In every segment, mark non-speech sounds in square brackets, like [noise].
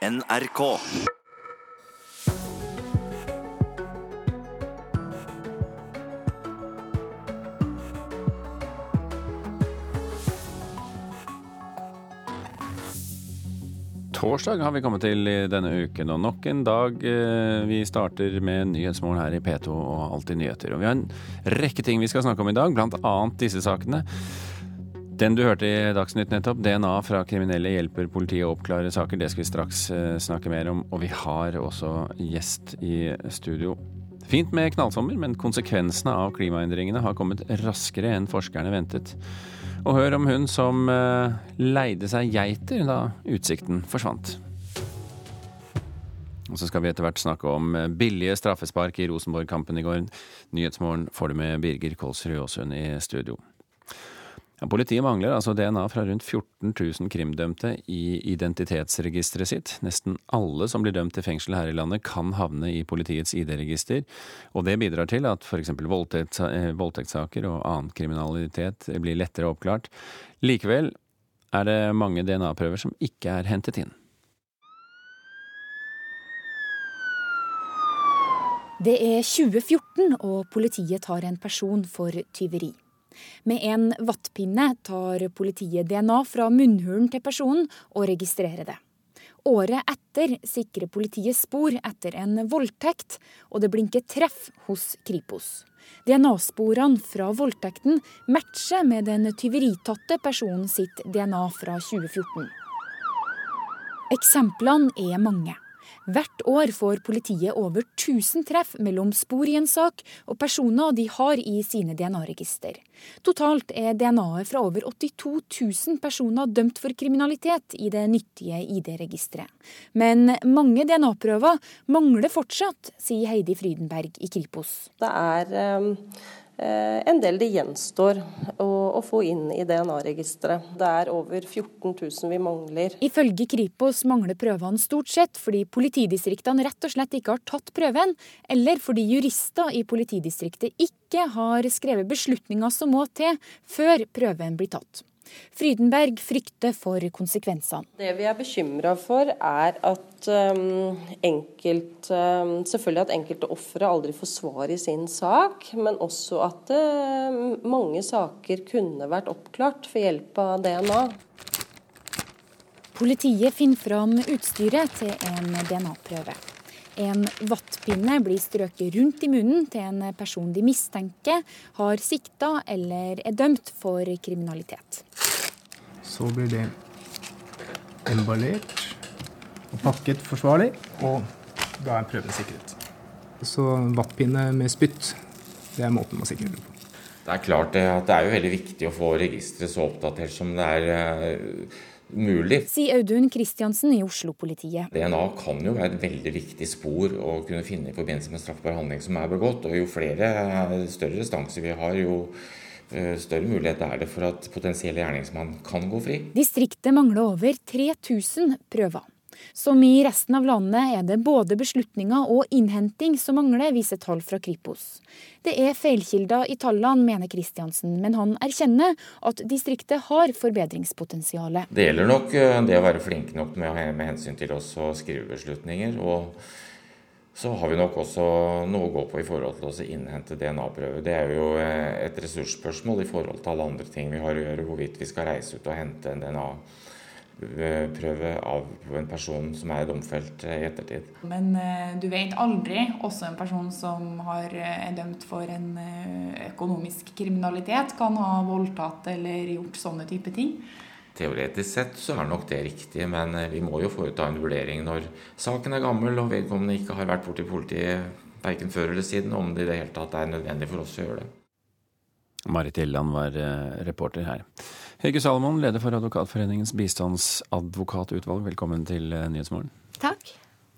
NRK. Torsdag har vi kommet til i denne uken, og nok en dag eh, vi starter med Nyhetsmorgen her i P2 og Alltid nyheter. Og vi har en rekke ting vi skal snakke om i dag, blant annet disse sakene. Den du hørte i Dagsnytt nettopp, DNA fra kriminelle hjelper politiet å oppklare saker. Det skal vi straks eh, snakke mer om. Og vi har også gjest i studio. Fint med knallsommer, men konsekvensene av klimaendringene har kommet raskere enn forskerne ventet. Og hør om hun som eh, leide seg geiter da utsikten forsvant. Og så skal vi etter hvert snakke om eh, billige straffespark i Rosenborg-kampen i går. Nyhetsmorgen får du med Birger Kolsrud Aasund i studio. Ja, politiet mangler altså DNA fra rundt 14 000 krimdømte i identitetsregisteret sitt. Nesten alle som blir dømt til fengsel her i landet kan havne i politiets ID-register, og det bidrar til at f.eks. Voldtekt, eh, voldtektssaker og annen kriminalitet blir lettere oppklart. Likevel er det mange DNA-prøver som ikke er hentet inn. Det er 2014, og politiet tar en person for tyveri. Med en vattpinne tar politiet DNA fra munnhulen til personen og registrerer det. Året etter sikrer politiet spor etter en voldtekt, og det blinker treff hos Kripos. DNA-sporene fra voldtekten matcher med den tyveritatte personen sitt DNA fra 2014. Eksemplene er mange. Hvert år får politiet over 1000 treff mellom spor i en sak og personer de har i sine DNA-register. Totalt er DNA-et fra over 82 000 personer dømt for kriminalitet i det nyttige ID-registeret. Men mange DNA-prøver mangler fortsatt, sier Heidi Frydenberg i Kripos. Det er um en del det gjenstår å, å få inn i DNA-registeret. Det er over 14 000 vi mangler. Ifølge Kripos mangler prøvene stort sett fordi politidistriktene rett og slett ikke har tatt prøven, eller fordi jurister i politidistriktet ikke har skrevet beslutninger som må til før prøven blir tatt. Frydenberg frykter for konsekvensene. Det vi er bekymra for, er at um, enkelt, um, selvfølgelig at enkelte ofre aldri får svar i sin sak, men også at um, mange saker kunne vært oppklart ved hjelp av DNA. Politiet finner fram utstyret til en DNA-prøve. En vattpinne blir strøket rundt i munnen til en person de mistenker har sikta eller er dømt for kriminalitet. Så blir det emballert og pakket forsvarlig, og da er prøven sikret. Så vattpinne med spytt, det er måten man sikrer den på. Det er klart at det er jo veldig viktig å få registeret så oppdatert som det er eh, mulig. Sier Audun Kristiansen i Oslo-politiet. DNA kan jo være et veldig viktig spor å kunne finne i forbindelse med straffbar handling som er begått. Og jo flere større restanser vi har, jo eh, større mulighet er det for at potensielle gjerningsmann kan gå fri. Distriktet mangler over 3000 prøver. Som i resten av landet er det både beslutninger og innhenting som mangler, viser tall fra Kripos. Det er feilkilder i tallene, mener Kristiansen, men han erkjenner at distriktet har forbedringspotensial. Det gjelder nok eh, det å være flinke nok med, med hensyn til å skrive beslutninger. og så har vi nok også noe å gå på i forhold til å innhente DNA-prøver. Det er jo eh, et ressursspørsmål i forhold til alle andre ting vi har å gjøre, hvorvidt vi skal reise ut og hente en DNA-prøve prøve av på en person som er domfelt i ettertid. Men eh, du vet aldri, også en person som har, eh, er dømt for en eh, økonomisk kriminalitet, kan ha voldtatt eller gjort sånne type ting. Teoretisk sett så er nok det riktig, men vi må jo foreta en vurdering når saken er gammel og vedkommende ikke har vært borti politiet verken før eller siden, om det i det hele tatt er nødvendig for oss å gjøre det. Marit Gjelland var reporter her. Hege Salomon, leder for Advokatforeningens bistandsadvokatutvalg, velkommen til eh, Nyhetsmorgen. Takk.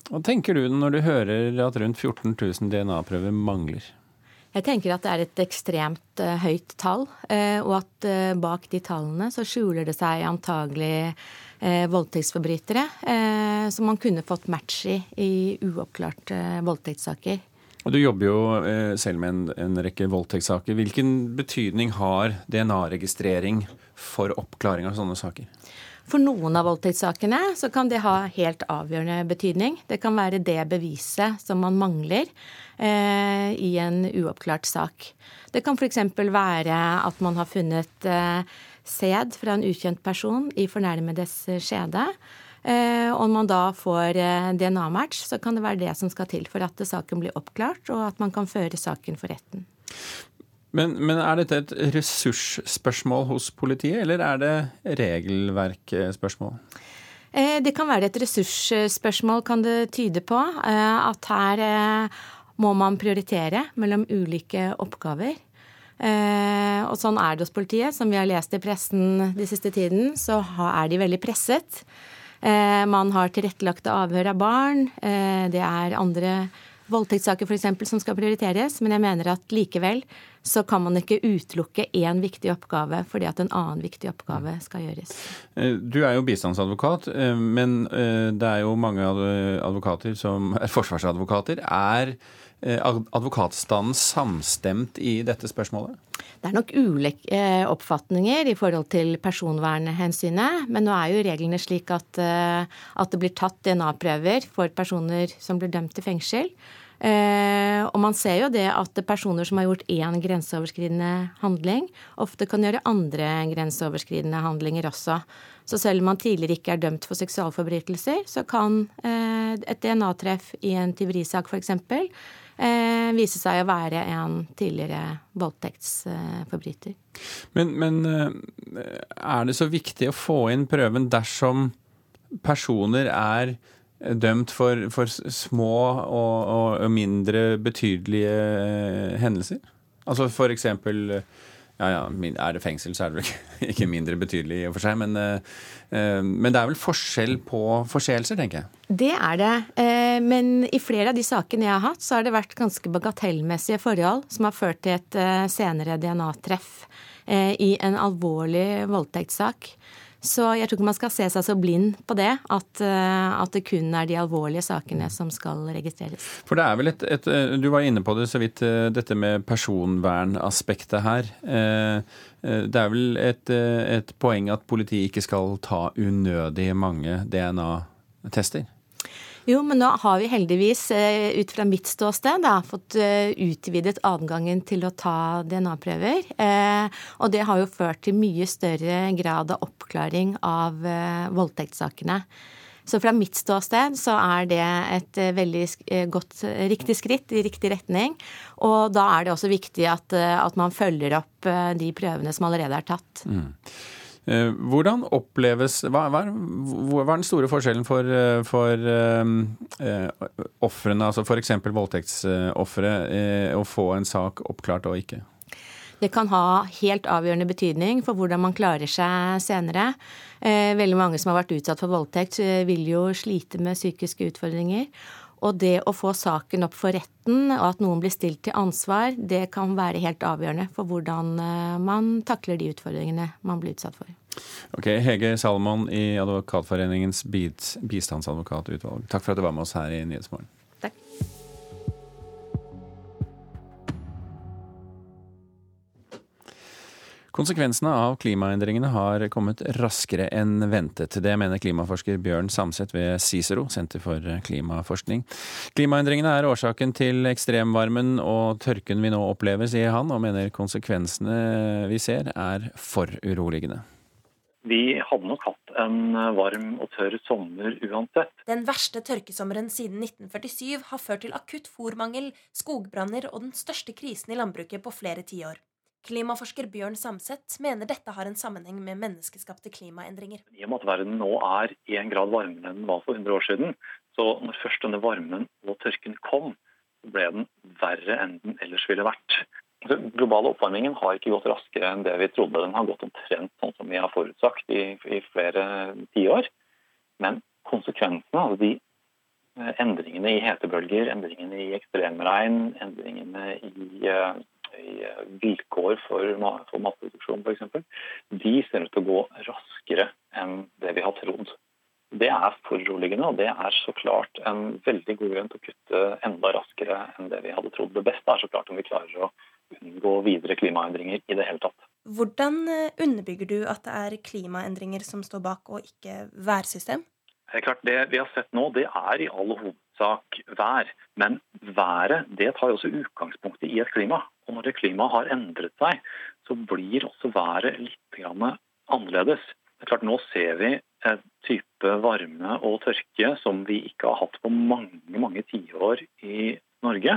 Hva tenker du når du hører at rundt 14 000 DNA-prøver mangler? Jeg tenker at det er et ekstremt uh, høyt tall, uh, og at bak de tallene så skjuler det seg antagelig voldtektsforbrytere som man kunne fått match i i uoppklarte voldtektssaker. Du jobber jo selv med en, en rekke voldtektssaker. Hvilken betydning har DNA-registrering for oppklaring av sånne saker? For noen av voldtektssakene så kan det ha helt avgjørende betydning. Det kan være det beviset som man mangler eh, i en uoppklart sak. Det kan f.eks. være at man har funnet eh, sæd fra en ukjent person i fornærmedes skjede. Eh, og når man da får eh, DNA-match, så kan det være det som skal til for at saken blir oppklart, og at man kan føre saken for retten. Men, men, er dette et ressursspørsmål hos politiet, eller er det regelverkspørsmål? Eh, det kan være et ressursspørsmål, kan det tyde på. At her må man prioritere mellom ulike oppgaver. Og sånn er det hos politiet. Som vi har lest i pressen de siste tiden, så er de veldig presset. Man har tilrettelagte avhør av barn. Det er andre voldtektssaker f.eks. som skal prioriteres, men jeg mener at likevel så kan man ikke utelukke én viktig oppgave fordi at en annen viktig oppgave skal gjøres. Eh, du er jo bistandsadvokat, eh, men eh, det er jo mange advokater som er forsvarsadvokater. Er advokatstanden samstemt i dette spørsmålet? Det er nok ulike oppfatninger i forhold til personvernhensynet. Men nå er jo reglene slik at, at det blir tatt DNA-prøver for personer som blir dømt til fengsel. Eh, og man ser jo det at personer som har gjort én grenseoverskridende handling, ofte kan gjøre andre grenseoverskridende handlinger også. Så selv om man tidligere ikke er dømt for seksualforbrytelser, så kan eh, et DNA-treff i en tyverisak f.eks. Eh, vise seg å være en tidligere voldtektsforbryter. Men, men er det så viktig å få inn prøven dersom personer er dømt for, for små og, og, mindre betydelige eh, hendelser? Altså for eksempel ja, ja, er det fengsel, så er det vel ikke [laughs] mindre betydelig i og for seg. Men, eh, men, det er vel forskjell på forseelser, tenker jeg. Det er det. Eh, men i flere av de sakene jeg har hatt, så har det vært ganske bagatellmessige forhold som har ført til et senere DNA-treff i en alvorlig voldtektssak. Så jeg tror ikke man skal se seg så blind på det, at, eh, at, det kun er de alvorlige sakene som skal registreres. For det er vel et, et eh, Du var inne på det så vidt, eh, dette med personvernaspektet her. Det er vel et, et poeng at politiet ikke skal ta unødig mange DNA-tester? Jo, men nå har vi heldigvis, eh, ut fra mitt ståsted, da, fått eh, utvidet adgangen til å ta DNA-prøver. Eh, og det har jo ført til mye større grad av oppklaring av voldtektssakene. Så fra mitt ståsted så er det et veldig godt, riktig skritt i riktig retning. Og da er det også viktig at, at man følger opp de prøvene som allerede er tatt. Mm. Eh, hvordan oppleves Hva, hva, hva er den store forskjellen for, eh, for uh, ofrene, altså f.eks. voldtektsofre, å få en sak oppklart og ikke? Det kan ha helt avgjørende betydning for hvordan man klarer seg senere. Veldig mange som har vært utsatt for voldtekt, vil jo slite med psykiske utfordringer. Og det å få saken opp for retten, og at noen blir stilt til ansvar, det kan være helt avgjørende for hvordan eh, man takler de utfordringene man blir utsatt for. Ok, Hege Salomon i Advokatforeningens bistandsadvokatutvalg. Takk for at du var med oss her i Nyhetsmorgen. Konsekvensene av klimaendringene har kommet raskere enn ventet. Det mener klimaforsker Bjørn Samset ved Cicero, Senter for klimaforskning. Klimaendringene er årsaken til ekstremvarmen og tørken vi nå opplever, sier han, og mener konsekvensene vi ser er for uroligende. Vi hadde nok hatt en varm og tørr sommer uansett. Den verste tørkesommeren siden 1947 har ført til akutt fòrmangel, skogbranner og den største krisen i landbruket på flere tiår. Klimaforsker Bjørn Samset mener dette har en sammenheng med menneskeskapte klimaendringer. I og med at verden nå er én grad varmere enn den var for 100 år siden, så når først denne varmen og tørken kom, så ble den verre enn den ellers ville vært. Den globale oppvarmingen har ikke gått raskere enn det vi trodde. Den har gått omtrent sånn som vi har forutsagt i, i flere tiår. Men konsekvensene, altså de eh, endringene i hetebølger, endringene i ekstremregn, endringene i uh, i vilkår for, for matproduksjon f.eks., de ser ut til å gå raskere enn det vi har trodd. Det er foruroligende, og det er så klart en veldig god grunn til å kutte enda raskere enn det vi hadde trodd. Det beste er så klart om vi klarer å unngå videre klimaendringer i det hele tatt. Hvordan eh, underbygger du at det er klimaendringer som står bak, og ikke værsystem? Det klart, det vi har sett nå, det er i all hovedsak vær. Men været det tar jo også utgangspunktet i et klima. Og når det klimaet har endret seg, så blir også været litt annerledes. Det er klart, Nå ser vi en type varme og tørke som vi ikke har hatt på mange mange tiår i Norge.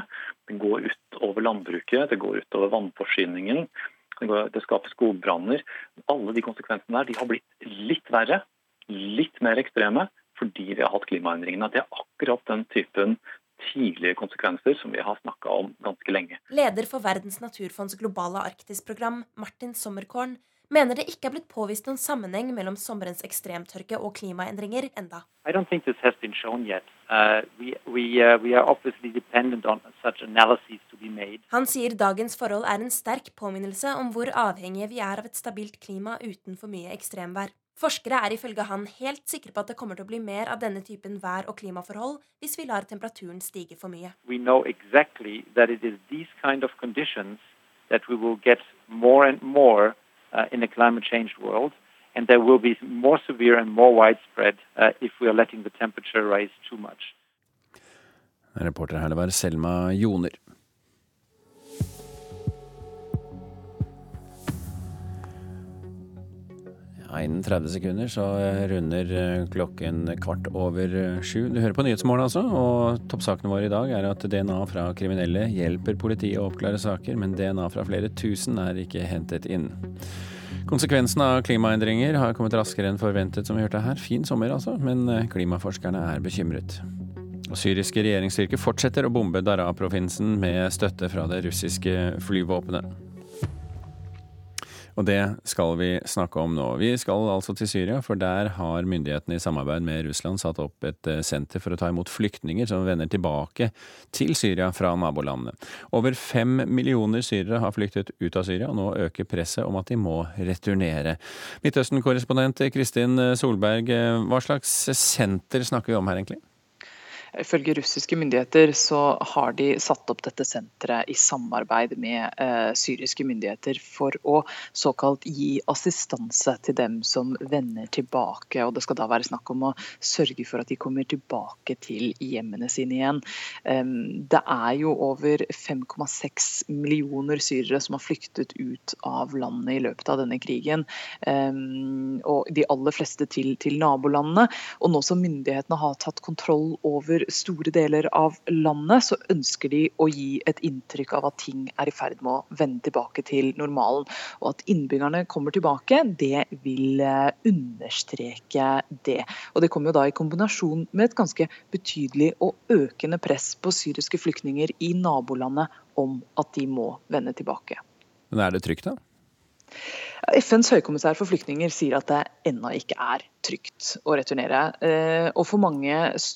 Det går ut over landbruket, det går ut over vannforsyningen, det, går, det skaper skogbranner. Alle de konsekvensene der de har blitt litt verre, litt mer ekstreme, fordi vi har hatt klimaendringene. Det er akkurat den typen tidlige konsekvenser som vi har snakka om ganske lenge. Leder for Verdens naturfonds globale Arktis-program, Martin Sommerkorn, mener det ikke er blitt påvist noen sammenheng mellom sommerens ekstremtørke og klimaendringer enda. Uh, uh, Han sier dagens forhold er en sterk påminnelse om hvor avhengige vi er av et stabilt klima uten for mye ekstremvær. Forskere er ifølge han helt sikre på at det kommer til å bli mer av denne typen vær- og klimaforhold hvis vi lar temperaturen stige for mye. We know exactly that it is these kind of conditions that we will get more and more uh, in a climate changed world. And there will be more severe and more widespread uh, if we are letting the temperature rise too much. Reporter her det var Selma Joner. Innen 30 sekunder så runder eh, klokken kvart over eh, sju. Du hører på Nyhetsmorgen altså, og toppsakene våre i dag er at DNA fra kriminelle hjelper politiet å oppklare saker, men DNA fra flere tusen er ikke hentet inn. Konsekvensen av klimaendringer har kommet raskere enn forventet, som vi hørte her. Fin sommer altså, men eh, klimaforskerne er bekymret. Og syriske regjeringsstyrker fortsetter å bombe Daraa-provinsen med støtte fra det russiske flyvåpenet. Og det skal vi snakke om nå. Vi skal altså til Syria, for der har myndighetene i samarbeid med Russland satt opp et eh, senter for å ta imot flyktninger som vender tilbake til Syria fra nabolandene. Over fem millioner syrere har flyktet ut av Syria, og nå øker presset om at de må returnere. Midtøsten-korrespondent Kristin Solberg, eh, hva slags senter snakker vi om her egentlig? Ifølge russiske myndigheter så har de satt opp dette senteret i samarbeid med eh, syriske myndigheter for å såkalt gi assistanse til dem som vender tilbake. og Det skal da være snakk om å sørge for at de kommer tilbake til hjemmene sine igjen. Det er jo over 5,6 millioner syrere som har flyktet ut av landet i løpet av denne krigen. Og De aller fleste til, til nabolandene. Og nå som myndighetene har tatt kontroll over store deler av landet, så ønsker de å gi et inntrykk av at ting er i ferd med å vende tilbake til normalen. Og at innbyggerne kommer tilbake, det vil eh, understreke det. Og det kommer jo da i kombinasjon med et ganske betydelig og økende press på syriske flyktninger i nabolandet om at de må vende tilbake. Men er det trygt, da? FNs høykommissær for flyktninger sier at det ennå ikke er trygt å returnere. Eh, og for mange,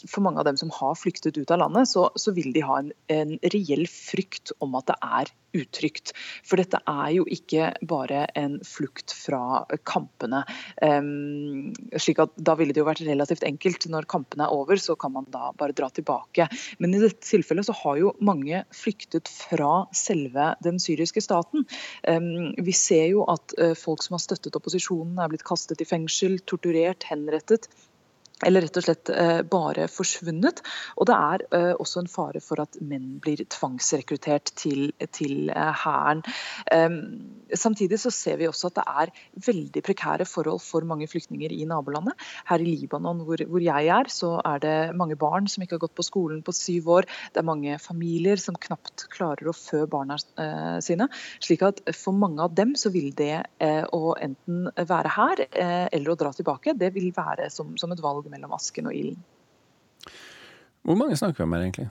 for mange, av dem som har flyktet ut av landet, så, så vil de ha en, en, reell frykt om at det er utrygt. For dette er jo ikke bare en flukt fra kampene. Um, slik at Da ville det jo vært relativt enkelt. Når kampene er over, så kan man da bare dra tilbake. Men i dette tilfellet så har jo mange flyktet fra selve den syriske staten. Um, vi ser jo at uh, folk som har støttet opposisjonen, er blitt kastet i fengsel, torturert henrettet eller rett og slett eh, bare forsvunnet. Og det er eh, også en fare for at menn blir tvangsrekruttert til, til eh, hæren. Samtidig så ser vi også at det er veldig prekære forhold for mange flyktninger i nabolandet. Her i Libanon, hvor, hvor jeg er, så er det mange barn som ikke har gått på skolen på syv år. Det er mange familier som knapt klarer å fø barna sine. slik at for mange av dem så vil det å enten være her eller å dra tilbake, det vil være som, som et valg mellom asken og ilden. Hvor mange snakker vi om her, egentlig?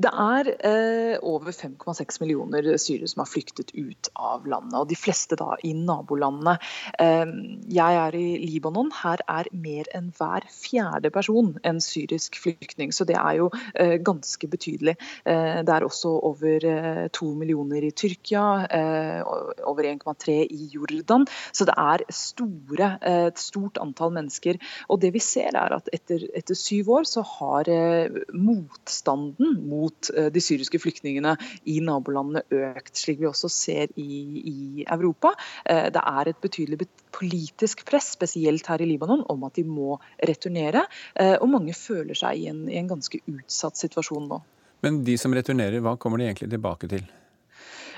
Det er eh, over 5,6 millioner syrere som har flyktet ut av landet, og de fleste da i nabolandene. Eh, jeg er i Libanon. Her er mer enn hver fjerde person en syrisk flyktning, så det er jo eh, ganske betydelig. Eh, det er også over eh, to millioner i Tyrkia, eh, over 1,3 i Jordan. Så det er store, et stort antall mennesker. Og det vi ser er at etter, etter syv år så har motstanden mot mot de syriske flyktningene i nabolandene økt, slik vi også ser i, i Europa. Det er et betydelig politisk press, spesielt her i Libanon, om at de må returnere. Og mange føler seg i en, i en ganske utsatt situasjon nå. Men de som returnerer, hva kommer de egentlig tilbake til?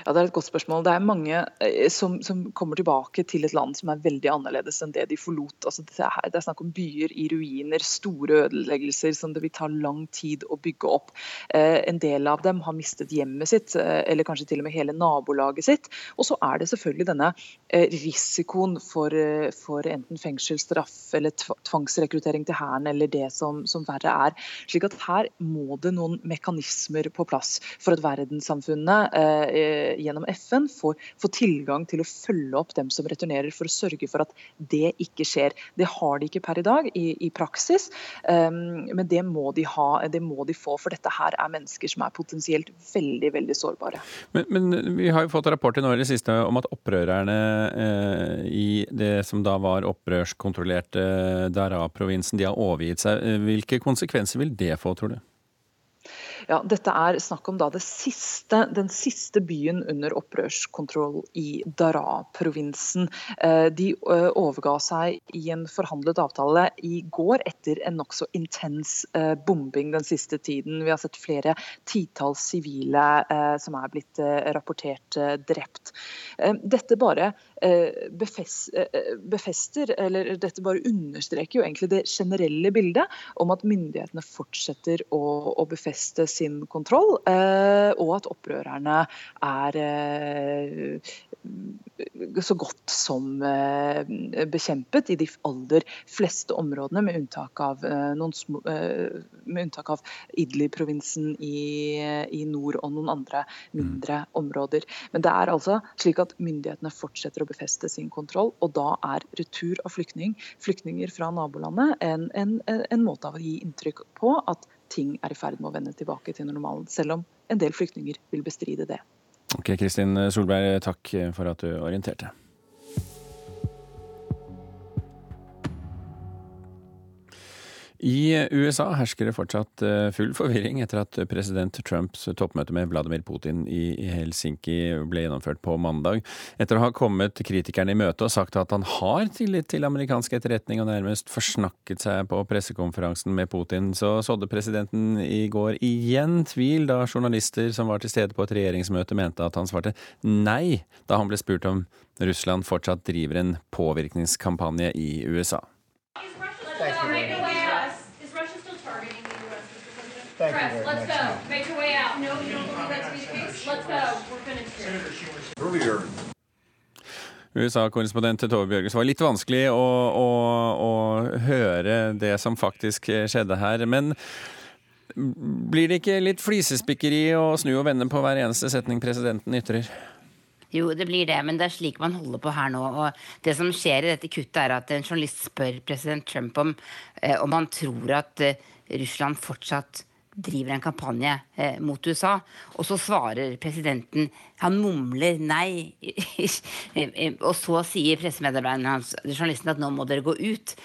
Ja, Det er et godt spørsmål. Det er mange eh, som, som, kommer tilbake til et land som er veldig annerledes enn det de forlot. Altså, det, er, det, er, snakk om byer i ruiner, store ødeleggelser som det vil ta lang tid å bygge opp. Eh, en del av dem har mistet hjemmet sitt, eh, eller kanskje til og med hele nabolaget sitt. Og så er det selvfølgelig denne eh, risikoen for, eh, for, enten fengselsstraff eller tvangsrekruttering til hæren, eller det som, som verre er. Slik at her må det noen mekanismer på plass for at verdenssamfunnet eh, gjennom FN får, får, tilgang til å følge opp dem som returnerer, for å sørge for at det ikke skjer. Det har de ikke per i dag i, i praksis, um, men det må, de ha, det må de få. For dette her er mennesker som er potensielt veldig veldig sårbare. Men, men vi har jo fått rapporter nå i det siste om at opprørerne eh, i det som da var opprørskontrollerte eh, Dara-provinsen, de har overgitt seg. Hvilke konsekvenser vil det få, tror du? Ja, dette er snakk om siste, den siste byen under opprørskontroll i Dara-provinsen. Eh, de eh, overga seg i en forhandlet avtale i går etter en nokså intens eh, bombing den siste tiden. Vi har sett flere titalls sivile som er blitt rapportert drept. Dette bare befester, eller dette bare understreker jo egentlig det generelle bildet om at myndighetene fortsetter å, å befeste sin kontroll, eh, og at opprørerne er eh, så godt som eh, bekjempet i de aller fleste områdene, med unntak av, små, med unntak av Idli-provinsen i, i, nord og noen andre mindre områder. Men det er altså slik at myndighetene fortsetter å befeste sin kontroll, og da er retur av flyktning, flyktninger fra nabolandet en, en, en måte av å gi inntrykk på at ting er i ferd med å vende tilbake til normalen, selv om en del flyktninger vil bestride det. Ok, Kristin Solberg, takk for at du orienterte. I USA hersker det fortsatt eh, full forvirring etter at president Trumps toppmøte med Vladimir Putin i Helsinki ble gjennomført på mandag. Etter å ha kommet kritikerne i møte og sagt at han har tillit til amerikansk etterretning og nærmest forsnakket seg på pressekonferansen med Putin, så sådde presidenten i går igjen tvil da journalister som var til stede på et regjeringsmøte mente at han svarte nei da han ble spurt om Russland fortsatt driver en påvirkningskampanje i USA. Thank Press, you very let's much. go. Make your way out. No, you don't believe that to be the case? Let's go. We're finished here. Earlier. USA-korrespondent Tove Bjørges var litt vanskelig å, å, å, høre det som faktisk skjedde her. Men blir det ikke litt flisespikkeri å snu og vende på hver eneste setning presidenten ytrer? Jo, det blir det, men det er slik man holder på her nå. Og det som skjer i dette kuttet, er at en journalist spør president Trump om, eh, om han tror at eh, Russland fortsatt driver en kampanje eh, mot USA. Og så svarer presidenten Han mumler nei. [laughs] og så sier pressemedarbeideren hans journalisten at nå må dere gå ut.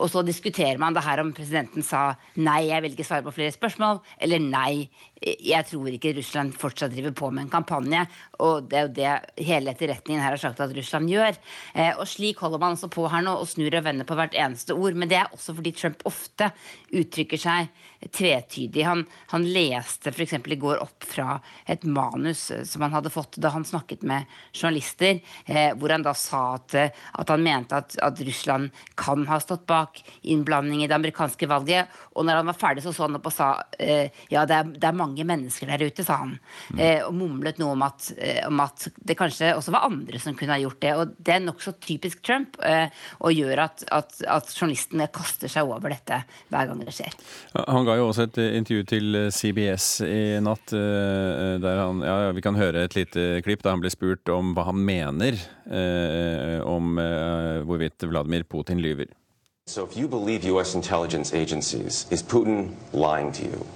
Og så diskuterer man det her om presidenten sa nei, jeg vil ikke svare på flere spørsmål, eller nei, jeg tror ikke Russland fortsatt driver på med en kampanje. Og det er jo det hele etterretningen her har sagt at Russland gjør. Eh, og slik holder man altså på her nå og snur og vender på hvert eneste ord. Men det er også fordi Trump ofte uttrykker seg tvetydig. Han, han leste f.eks. i går opp fra et manus eh, som han hadde fått da han snakket med journalister, eh, hvor han da sa at, eh, at han mente at, at, Russland kan ha stått bak innblanding i det amerikanske valget. Og når han var ferdig, så så han opp og sa eh, ja, det er, det er, mange mennesker der ute, sa han. Mm. Eh, og mumlet noe om at, eh, om at, det kanskje også var andre som kunne ha gjort det. Og det er nokså typisk Trump og gjør at, at, at journalistene kaster seg over dette hver gang det skjer. Han ga jo også et intervju til CBS i natt, der han ja, vi kan høre et lite klipp da han ble spurt om hva han mener eh, om eh, hvorvidt Vladimir Putin lyver. So if you believe US intelligence agencies, is Putin lying to you?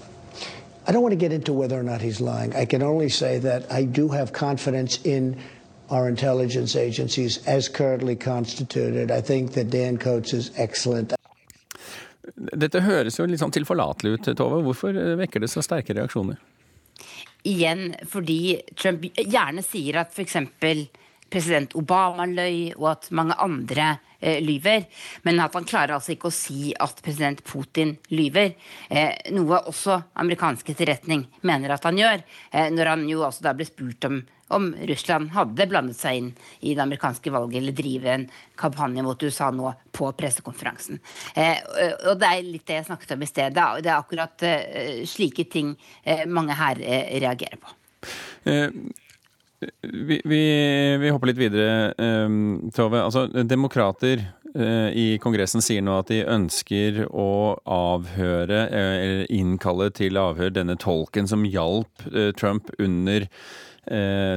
I don't want to get into whether or not he's lying. I can only say that I do have confidence in our intelligence agencies as currently constituted. I think that Dan Coates is excellent. Dette høres jo litt sånn tilforlatelig ut, Tove. Hvorfor vekker det så sterke reaksjoner? Igjen fordi Trump gjerne sier at f.eks. president Obama løy, og at mange andre eh, lyver. Men at han klarer altså ikke å si at president Putin lyver. Eh, noe også amerikansk etterretning mener at han gjør. Eh, når han jo også da ble spurt om om Russland hadde blandet seg inn i det amerikanske valget eller drive en kampanje mot USA nå på pressekonferansen. Eh, og det er litt det jeg snakket om i sted. Det er akkurat eh, slike ting eh, mange her eh, reagerer på. Eh, vi, vi, vi, hopper litt videre, um, Tove. Altså, demokrater i Kongressen sier nå at de ønsker å avhøre, eller innkalle til avhør, denne tolken som hjalp Trump under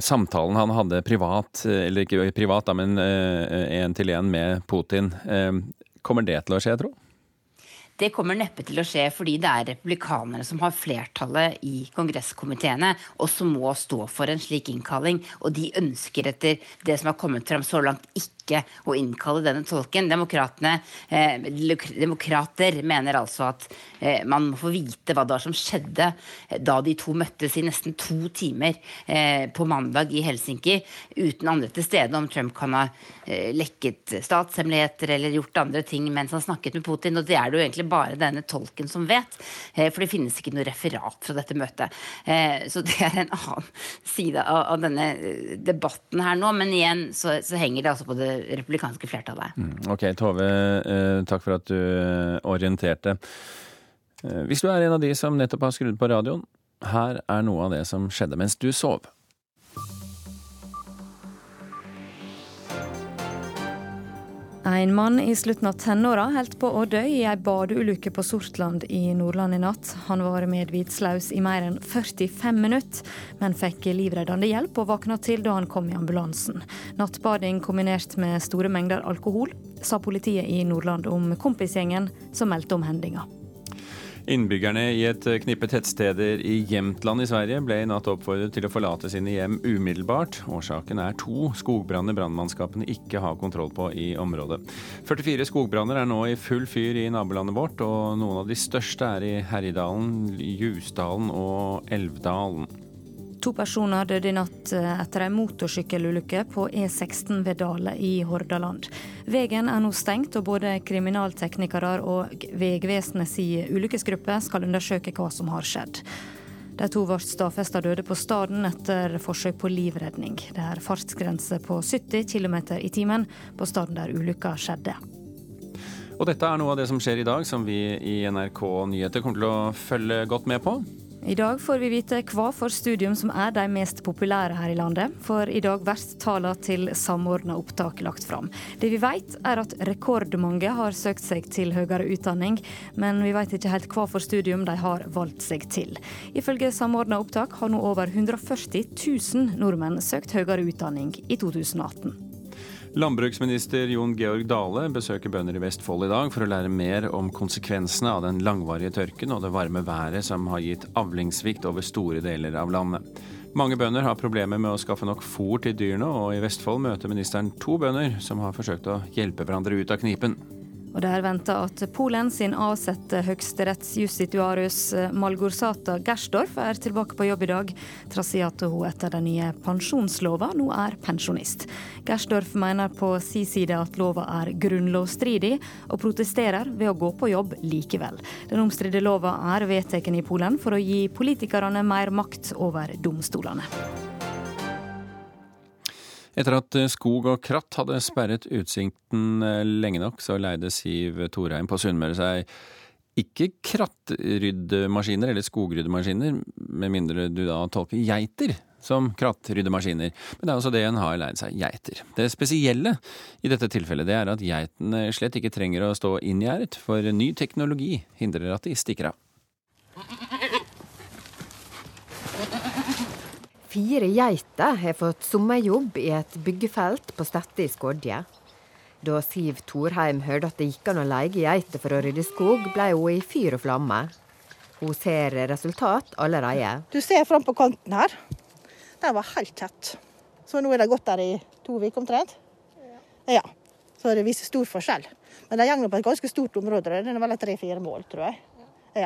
samtalen han hadde privat, eller ikke privat, da, men én til én med Putin. kommer det til å skje, tro? Det kommer neppe til å skje fordi det er republikanere som har flertallet i kongresskomiteene, og som må stå for en slik innkalling. Og de ønsker etter det som har kommet fram så langt, ikke å innkalle denne tolken. Eh, demokrater mener altså at eh, man må få vite hva det var som skjedde eh, da de to møttes i nesten to timer eh, på mandag i Helsinki, uten andre til stede, om Trump kan ha eh, lekket statshemmeligheter eller gjort andre ting mens han snakket med Putin. Og det er det jo egentlig bare denne tolken som vet, eh, for det finnes ikke noe referat fra dette møtet. Så det er en annen [laughs] side av, denne eh, debatten her nå. Men igjen så, så henger det altså på det republikanske flertallet. Mm, ok, Tove, takk for at du orienterte. Hvis du er en av de som nettopp har skrudd på radioen, her er noe av det som skjedde mens du sov. En mann i slutten av tenåra holdt på å dø i ei badeulykke på Sortland i Nordland i natt. Han var medvitslaus i mer enn 45 minutter, men fikk livreddende hjelp og våkna til da han kom i ambulansen. Nattbading kombinert med store mengder alkohol, sa politiet i Nordland om kompisgjengen som meldte om hendinga. Innbyggerne i et knippe tettsteder i Jämtland i Sverige ble i natt oppfordret til å forlate sine hjem umiddelbart. Årsaken er to skogbranner brannmannskapene ikke har kontroll på i området. 44 skogbranner er nå i full fyr i nabolandet vårt, og noen av de største er i Herjedalen, Ljusdalen og Elvdalen. To personer døde i natt eh, etter en motorsykkelulykke på E16 ved Dale i Hordaland. Veien er nå stengt, og både kriminalteknikere og Vegvesenets ulykkesgruppe skal undersøke hva som har skjedd. De to ble stadfesta døde på staden etter forsøk på livredning. Det er fartsgrense på 70 km i timen på staden der ulykka skjedde. Og dette er noe av det som skjer i dag, som vi i NRK Nyheter kommer til å følge godt med på. I dag får vi vite hva for studium som er de mest populære her i landet. For i dag blir tallene til samordna opptak lagt fram. Det vi vet er at rekordmange har søkt seg til høyere utdanning, men vi vet ikke helt hva for studium de har valgt seg til. Ifølge samordna opptak har nå over 140 000 nordmenn søkt høyere utdanning i 2018. Landbruksminister Jon Georg Dale besøker bønder i Vestfold i dag for å lære mer om konsekvensene av den langvarige tørken og det varme været som har gitt avlingssvikt over store deler av landet. Mange bønder har problemer med å skaffe nok fôr til dyrene, og i Vestfold møter ministeren to bønder som har forsøkt å hjelpe hverandre ut av knipen. Og det er venta at Polen sin avsatte høyesterettsjustitiarius eh, Malgorsata Gersdorf er tilbake på jobb i dag, trass i at hun etter den nye pensjonslova nå er pensjonist. Gersdorf mener på si side at lova er grunnlovsstridig, og protesterer ved å gå på jobb likevel. Den omstridte lova er vedtatt i Polen for å gi politikerne mer makt over domstolene. Etter at eh, skog og kratt hadde sperret utsikten eh, lenge nok, så leide Siv Thorheim på Sunnmøre seg ikke krattryddemaskiner eller skogryddemaskiner, med mindre du da tolker geiter som krattryddemaskiner. Men det er også det en har leid seg, geiter. Det spesielle i dette tilfellet det er at geitene slett ikke trenger å stå inngjerdet, for ny teknologi hindrer at de stikker av. Fire geiter har fått sommerjobb i et byggefelt på Stette i Skodje. Da Siv Thorheim hørte at det gikk an å leie geiter for å rydde skog, ble hun i fyr og flamme. Hun ser resultat allerede. Du ser fram på kanten her. Den var helt tett. Så nå er det gått der i to uker omtrent. Ja. Så det viser stor forskjell. Men det går på et ganske stort område. Det er vel tre-fire mål, tror jeg.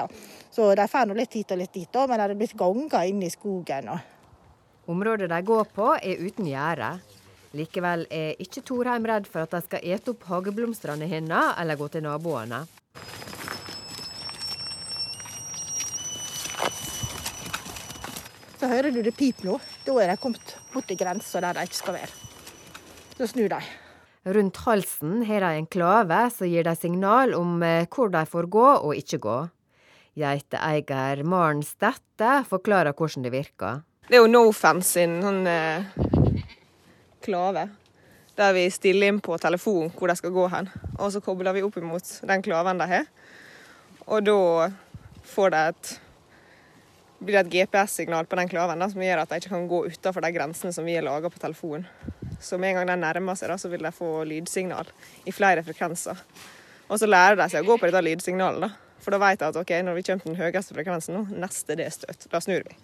Ja. Så de får litt hit og litt dit, men det er blitt ganger inn i skogen. Og. Området de går på er uten gjerde. Likevel er ikke Torheim redd for at de skal ete opp hageblomstene hennes eller gå til naboene. Så hører du det pip nå. Da er de kommet borti grensa der de ikke skal være. Så snur de. Rundt halsen har de en klave som gir dem signal om eh, hvor de får gå og ikke gå. Geiteeier Maren Stette forklarer hvordan det virker. Det er jo Nofence sin sånn eh, klave. Der vi stiller inn på telefon hvor de skal gå hen. Og så kobler vi opp imot den klaven de har. Og da får de et blir det et GPS-signal på den klaven da, som gjør at de ikke kan gå utenfor de grensene som vi har laga på telefonen. Så med en gang de nærmer seg, da, så vil de få lydsignal i flere frekvenser. Og så lærer de seg å gå på dette lydsignalet. da. For da vet jeg at ok, når vi kommer til den høyeste frekvensen nå, neste det er støt. Da snur vi.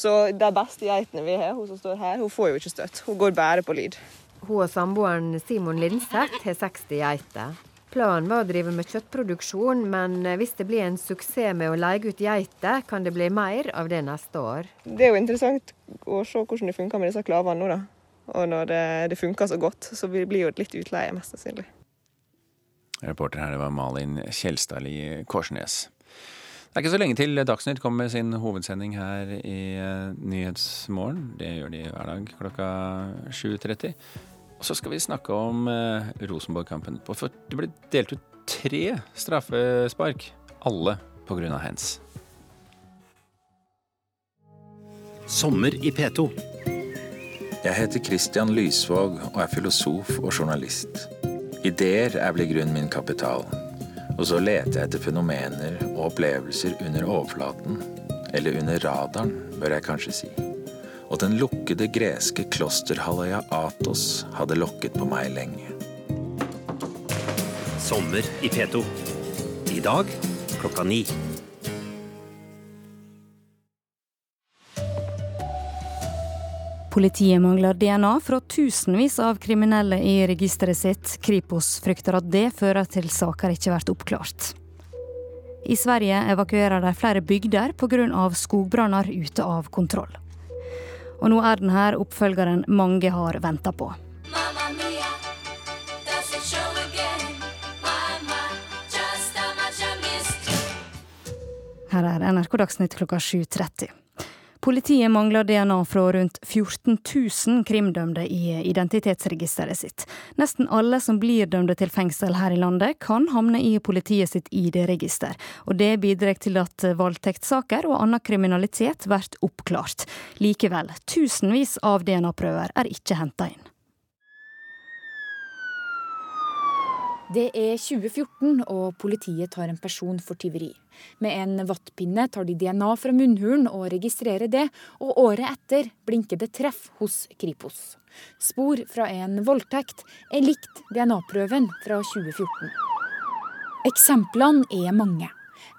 Så de beste geitene vi har, hun som står her, hun får jo ikke støt. Hun går bare på lyd. Hun og samboeren Simon Lindseth har 60 geiter. Planen var å drive med kjøttproduksjon, men hvis det blir en suksess med å leie ut geiter, kan det bli mer av det neste år. Det er jo interessant å se hvordan det funker med disse klavene nå, da. Og når det, det funker så godt, så blir det jo litt utleie, mest sannsynlig. Reporter her det var Malin Kjelstadli Korsnes. Det er ikke så lenge til Dagsnytt kommer med sin hovedsending her i Nyhetsmorgen. Det gjør de hver dag klokka 7.30. Og så skal vi snakke om eh, Rosenborg-kampen. For det ble delt ut tre straffespark. Alle pga. hands. Sommer i P2. Jeg heter Christian Lysvåg og er filosof og journalist. Ideer er blitt grunnen min kapital. Og så leter jeg etter fenomener og opplevelser under overflaten. Eller under radaren, bør jeg kanskje si. Og den lukkede greske klosterhalvøya Atos hadde lokket på meg lenge. Sommer i P2. I dag klokka ni. Politiet mangler DNA fra tusenvis av kriminelle i registeret sitt. Kripos frykter at det fører til saker ikke blir oppklart. I Sverige evakuerer de flere bygder pga. skogbranner ute av kontroll. Og nå er denne oppfølgeren mange har venta på. Her er NRK Dagsnytt klokka 7.30. Politiet mangler DNA fra rundt 14 000 krimdømde i identitetsregisteret sitt. Nesten alle som blir dømte til fengsel her i landet, kan havne i politiet sitt ID-register. Og det bidrar til at voldtektssaker og annen kriminalitet blir oppklart. Likevel, tusenvis av DNA-prøver er ikke henta inn. Det er 2014, og politiet tar en person for tyveri. Med en vattpinne tar de DNA fra munnhulen og registrerer det, og året etter blinker det treff hos Kripos. Spor fra en voldtekt er likt DNA-prøven fra 2014. Eksemplene er mange.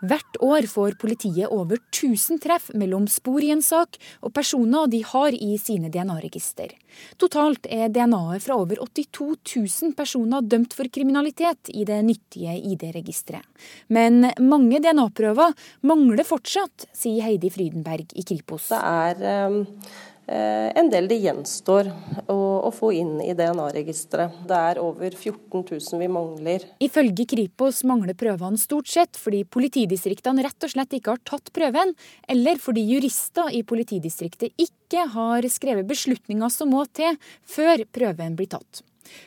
Hvert år får politiet over 1000 treff mellom spor i en sak og personer de har i sine DNA-register. Totalt er DNA-et fra over 82 000 personer dømt for kriminalitet i det nyttige ID-registeret. Men mange DNA-prøver mangler fortsatt, sier Heidi Frydenberg i Kripos. Det er um en del det gjenstår å, å få inn i DNA-registeret. Det er over 14 000 vi mangler. Ifølge Kripos mangler prøvene stort sett fordi politidistriktene rett og slett ikke har tatt prøven, eller fordi jurister i politidistriktet ikke har skrevet beslutninger som må til før prøven blir tatt.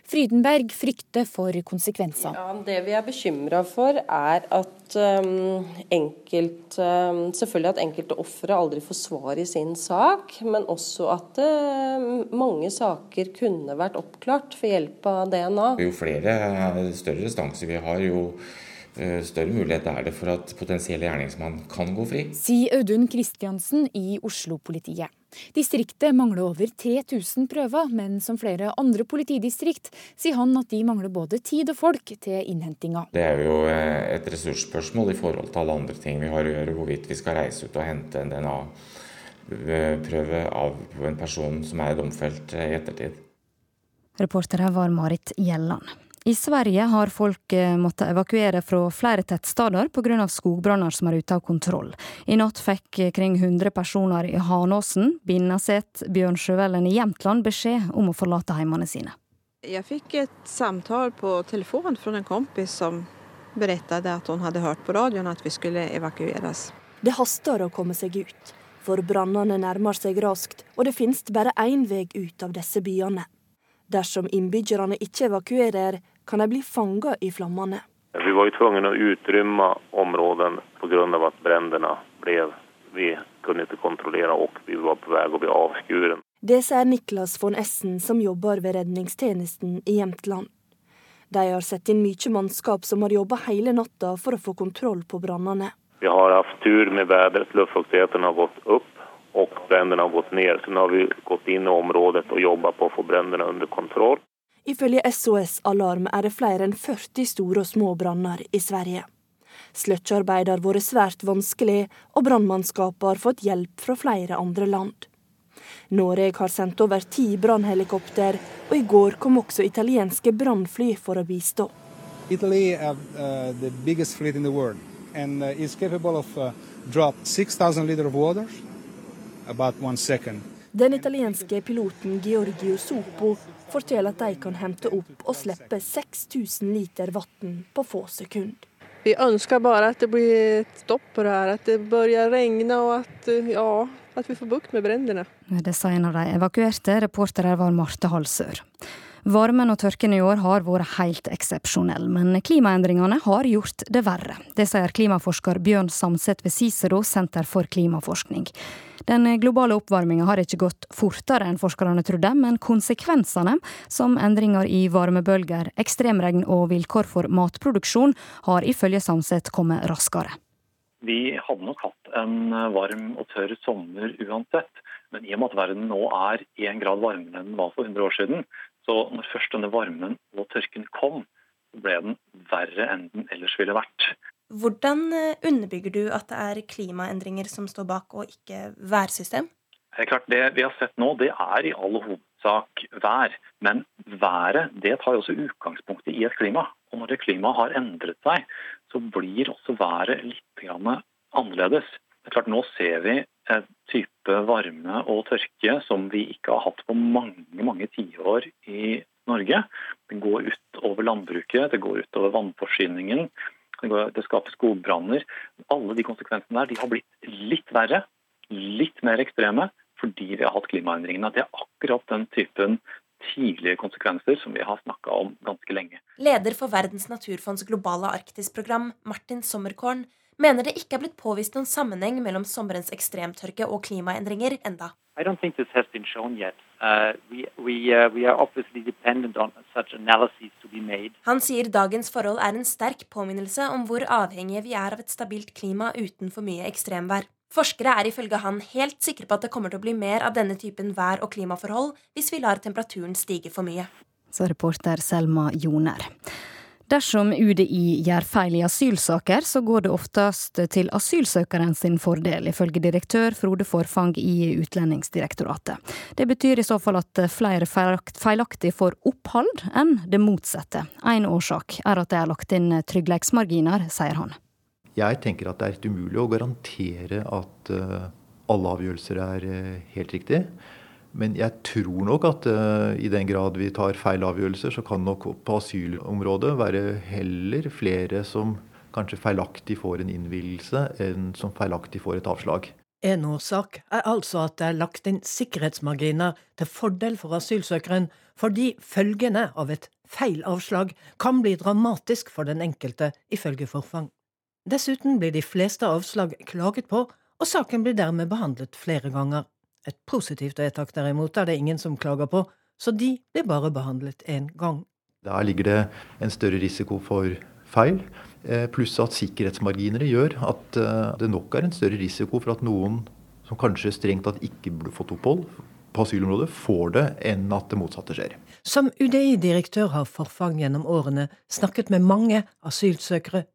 Frydenberg frykter for konsekvenser. Ja, det vi er bekymra for, er at um, enkelt, um, selvfølgelig at enkelte ofre aldri får svar i sin sak, men også at um, mange saker kunne vært oppklart ved hjelp av DNA. Jo flere større restanser vi har, jo eh, større mulighet er det for at potensiell gjerningsmann kan gå fri. Sier Audun Kristiansen i Oslo-politiet. Distriktet mangler over 3000 prøver, men som flere andre politidistrikt sier han at de mangler både tid og folk til innhentinga. Det er jo eh, et ressursspørsmål i forhold til alle andre ting vi har å gjøre, hvorvidt vi skal reise ut og hente en DNA-prøve av en person som er domfelt i ettertid. Reporter her var Marit Gjelland. I Sverige har folk eh, måttet evakuere fra flere tettsteder pga. skogbranner som er ute av kontroll. I natt fikk kring 100 personer i Hanåsen, Binnaset, Bjørnsjøvellen i Jämtland beskjed om å forlate heimene sine. Jeg fikk et samtale på telefon fra en kompis som fortalte at hun hadde hørt på radioen at vi skulle evakueres. Det haster å komme seg ut, for brannene nærmer seg raskt, og det finnes bare én vei ut av disse byene. Dersom innbyggerne ikke evakuerer, kan de bli fanget i flammene. Vi var jo tvunget å utrymma områden pga. at brannene ble Vi kunne ikke kontrollere, og vi var på vei å bli avskuren. Det sier Niklas von Essen, som jobber ved redningstjenesten i Jämtland. De har satt inn mye mannskap som har jobba hele natta for å få kontroll på brannene. Vi har hatt tur med været. Luftfuktigheten har gått opp og bränderna har gått ned. Så nå har vi gått inn i området og jobbet på å få bränderna under kontroll. Ifølge SOS Alarm er det flere enn 40 store og små branner i Sverige. Sløkkearbeid har vært svært vanskelig, og brannmannskapet har fått hjelp fra flere andre land. Norge har sendt over ti brannhelikopter, og i går kom også italienske brannfly for å bistå. Italy er uh, the biggest fleet in the world and uh, is capable of uh, drop 6,000 liter of water. Den italienske piloten Giorgio Sopo forteller at de kan hente opp og slippe 6000 liter vann på få sekunder. Vi ønsker bare at det blir et stopp på det her, at det begynner å regne og at, ja, at vi får bukt med brannene. Det sa en av de evakuerte. Reporter her var Marte Halsør. Varmen og tørken i år har vært helt eksepsjonell, men klimaendringene har gjort det verre. Det sier klimaforsker Bjørn Samset ved Cicero senter for klimaforskning. Den globale oppvarminga har ikke gått fortere enn forskerne trodde, men konsekvensene, som endringer i varmebølger, ekstremregn og vilkår for matproduksjon, har ifølge Samset kommet raskere. Vi hadde nok hatt en varm og tørr sommer uansett, men i og med at verden nå er én grad varmere enn den var for 100 år siden, så når først denne varmen og tørken kom, ble den verre enn den ellers ville vært. Hvordan eh, underbygger du at det er klimaendringer som står bak, og ikke værsystem? Det er klart, det vi har sett nå, det er i all hovedsak vær. Men været det tar jo også utgangspunktet i et klima. Og når det klimaet har endret seg, så blir også været litt annerledes. Det er klart, Nå ser vi en type varme og tørke som vi ikke har hatt på mange mange tiår i Norge. Det går ut over landbruket, det går ut over vannforsyningen det skaper skogbranner. Alle de konsekvensene der de har blitt litt verre, litt mer ekstreme, fordi vi har hatt klimaendringene. Det er akkurat den typen tidlige konsekvenser som vi har snakka om ganske lenge. Leder for Verdens naturfonds globale Arktis-program, Martin Sommerkorn, mener det ikke er blitt påvist noen sammenheng mellom sommerens ekstremtørke og klimaendringer enda. I don't think this has been shown yet. Uh, we, we, uh, we are obviously dependent on such analyses to be made. Han sier dagens forhold er en sterk påminnelse om hvor avhengige vi er av et stabilt klima uten for mye ekstremvær. Forskere er ifølge han helt sikre på at det kommer til å bli mer av denne typen vær- og klimaforhold hvis vi lar temperaturen stige for mye. Så reporter Selma Joner. Dersom UDI gjør feil i asylsaker, så går det oftest til asylsøkeren sin fordel, ifølge direktør Frode Forfang i Utlendingsdirektoratet. Det betyr i så fall at flere feilaktig får opphold enn det motsatte. En årsak er at det er lagt inn trygghetsmarginer, sier han. Jeg tenker at det er helt umulig å garantere at eh, alle avgjørelser er eh, helt riktige. Men jeg tror nok at uh, i den grad vi tar feil avgjørelser, så kan nok på asylområdet være heller flere som kanskje feilaktig får en innvielse, enn som feilaktig får et avslag. En årsak er altså at det er lagt inn sikkerhetsmarginer til fordel for asylsøkeren, fordi følgene av et feil avslag kan bli dramatisk for den enkelte, ifølge Forfang. Dessuten blir de fleste avslag klaget på, og saken blir dermed behandlet flere ganger. Et positivt vedtak derimot er det ingen som klager på, så de blir bare behandlet én gang. Der ligger det en større risiko for feil, eh, pluss at sikkerhetsmarginere gjør at eh, det nok er en større risiko for at noen som kanskje strengt tatt ikke burde fått opphold på asylområdet, får det, enn at det motsatte skjer. Som UDI-direktør har Forfang gjennom årene snakket med mange asylsøkere.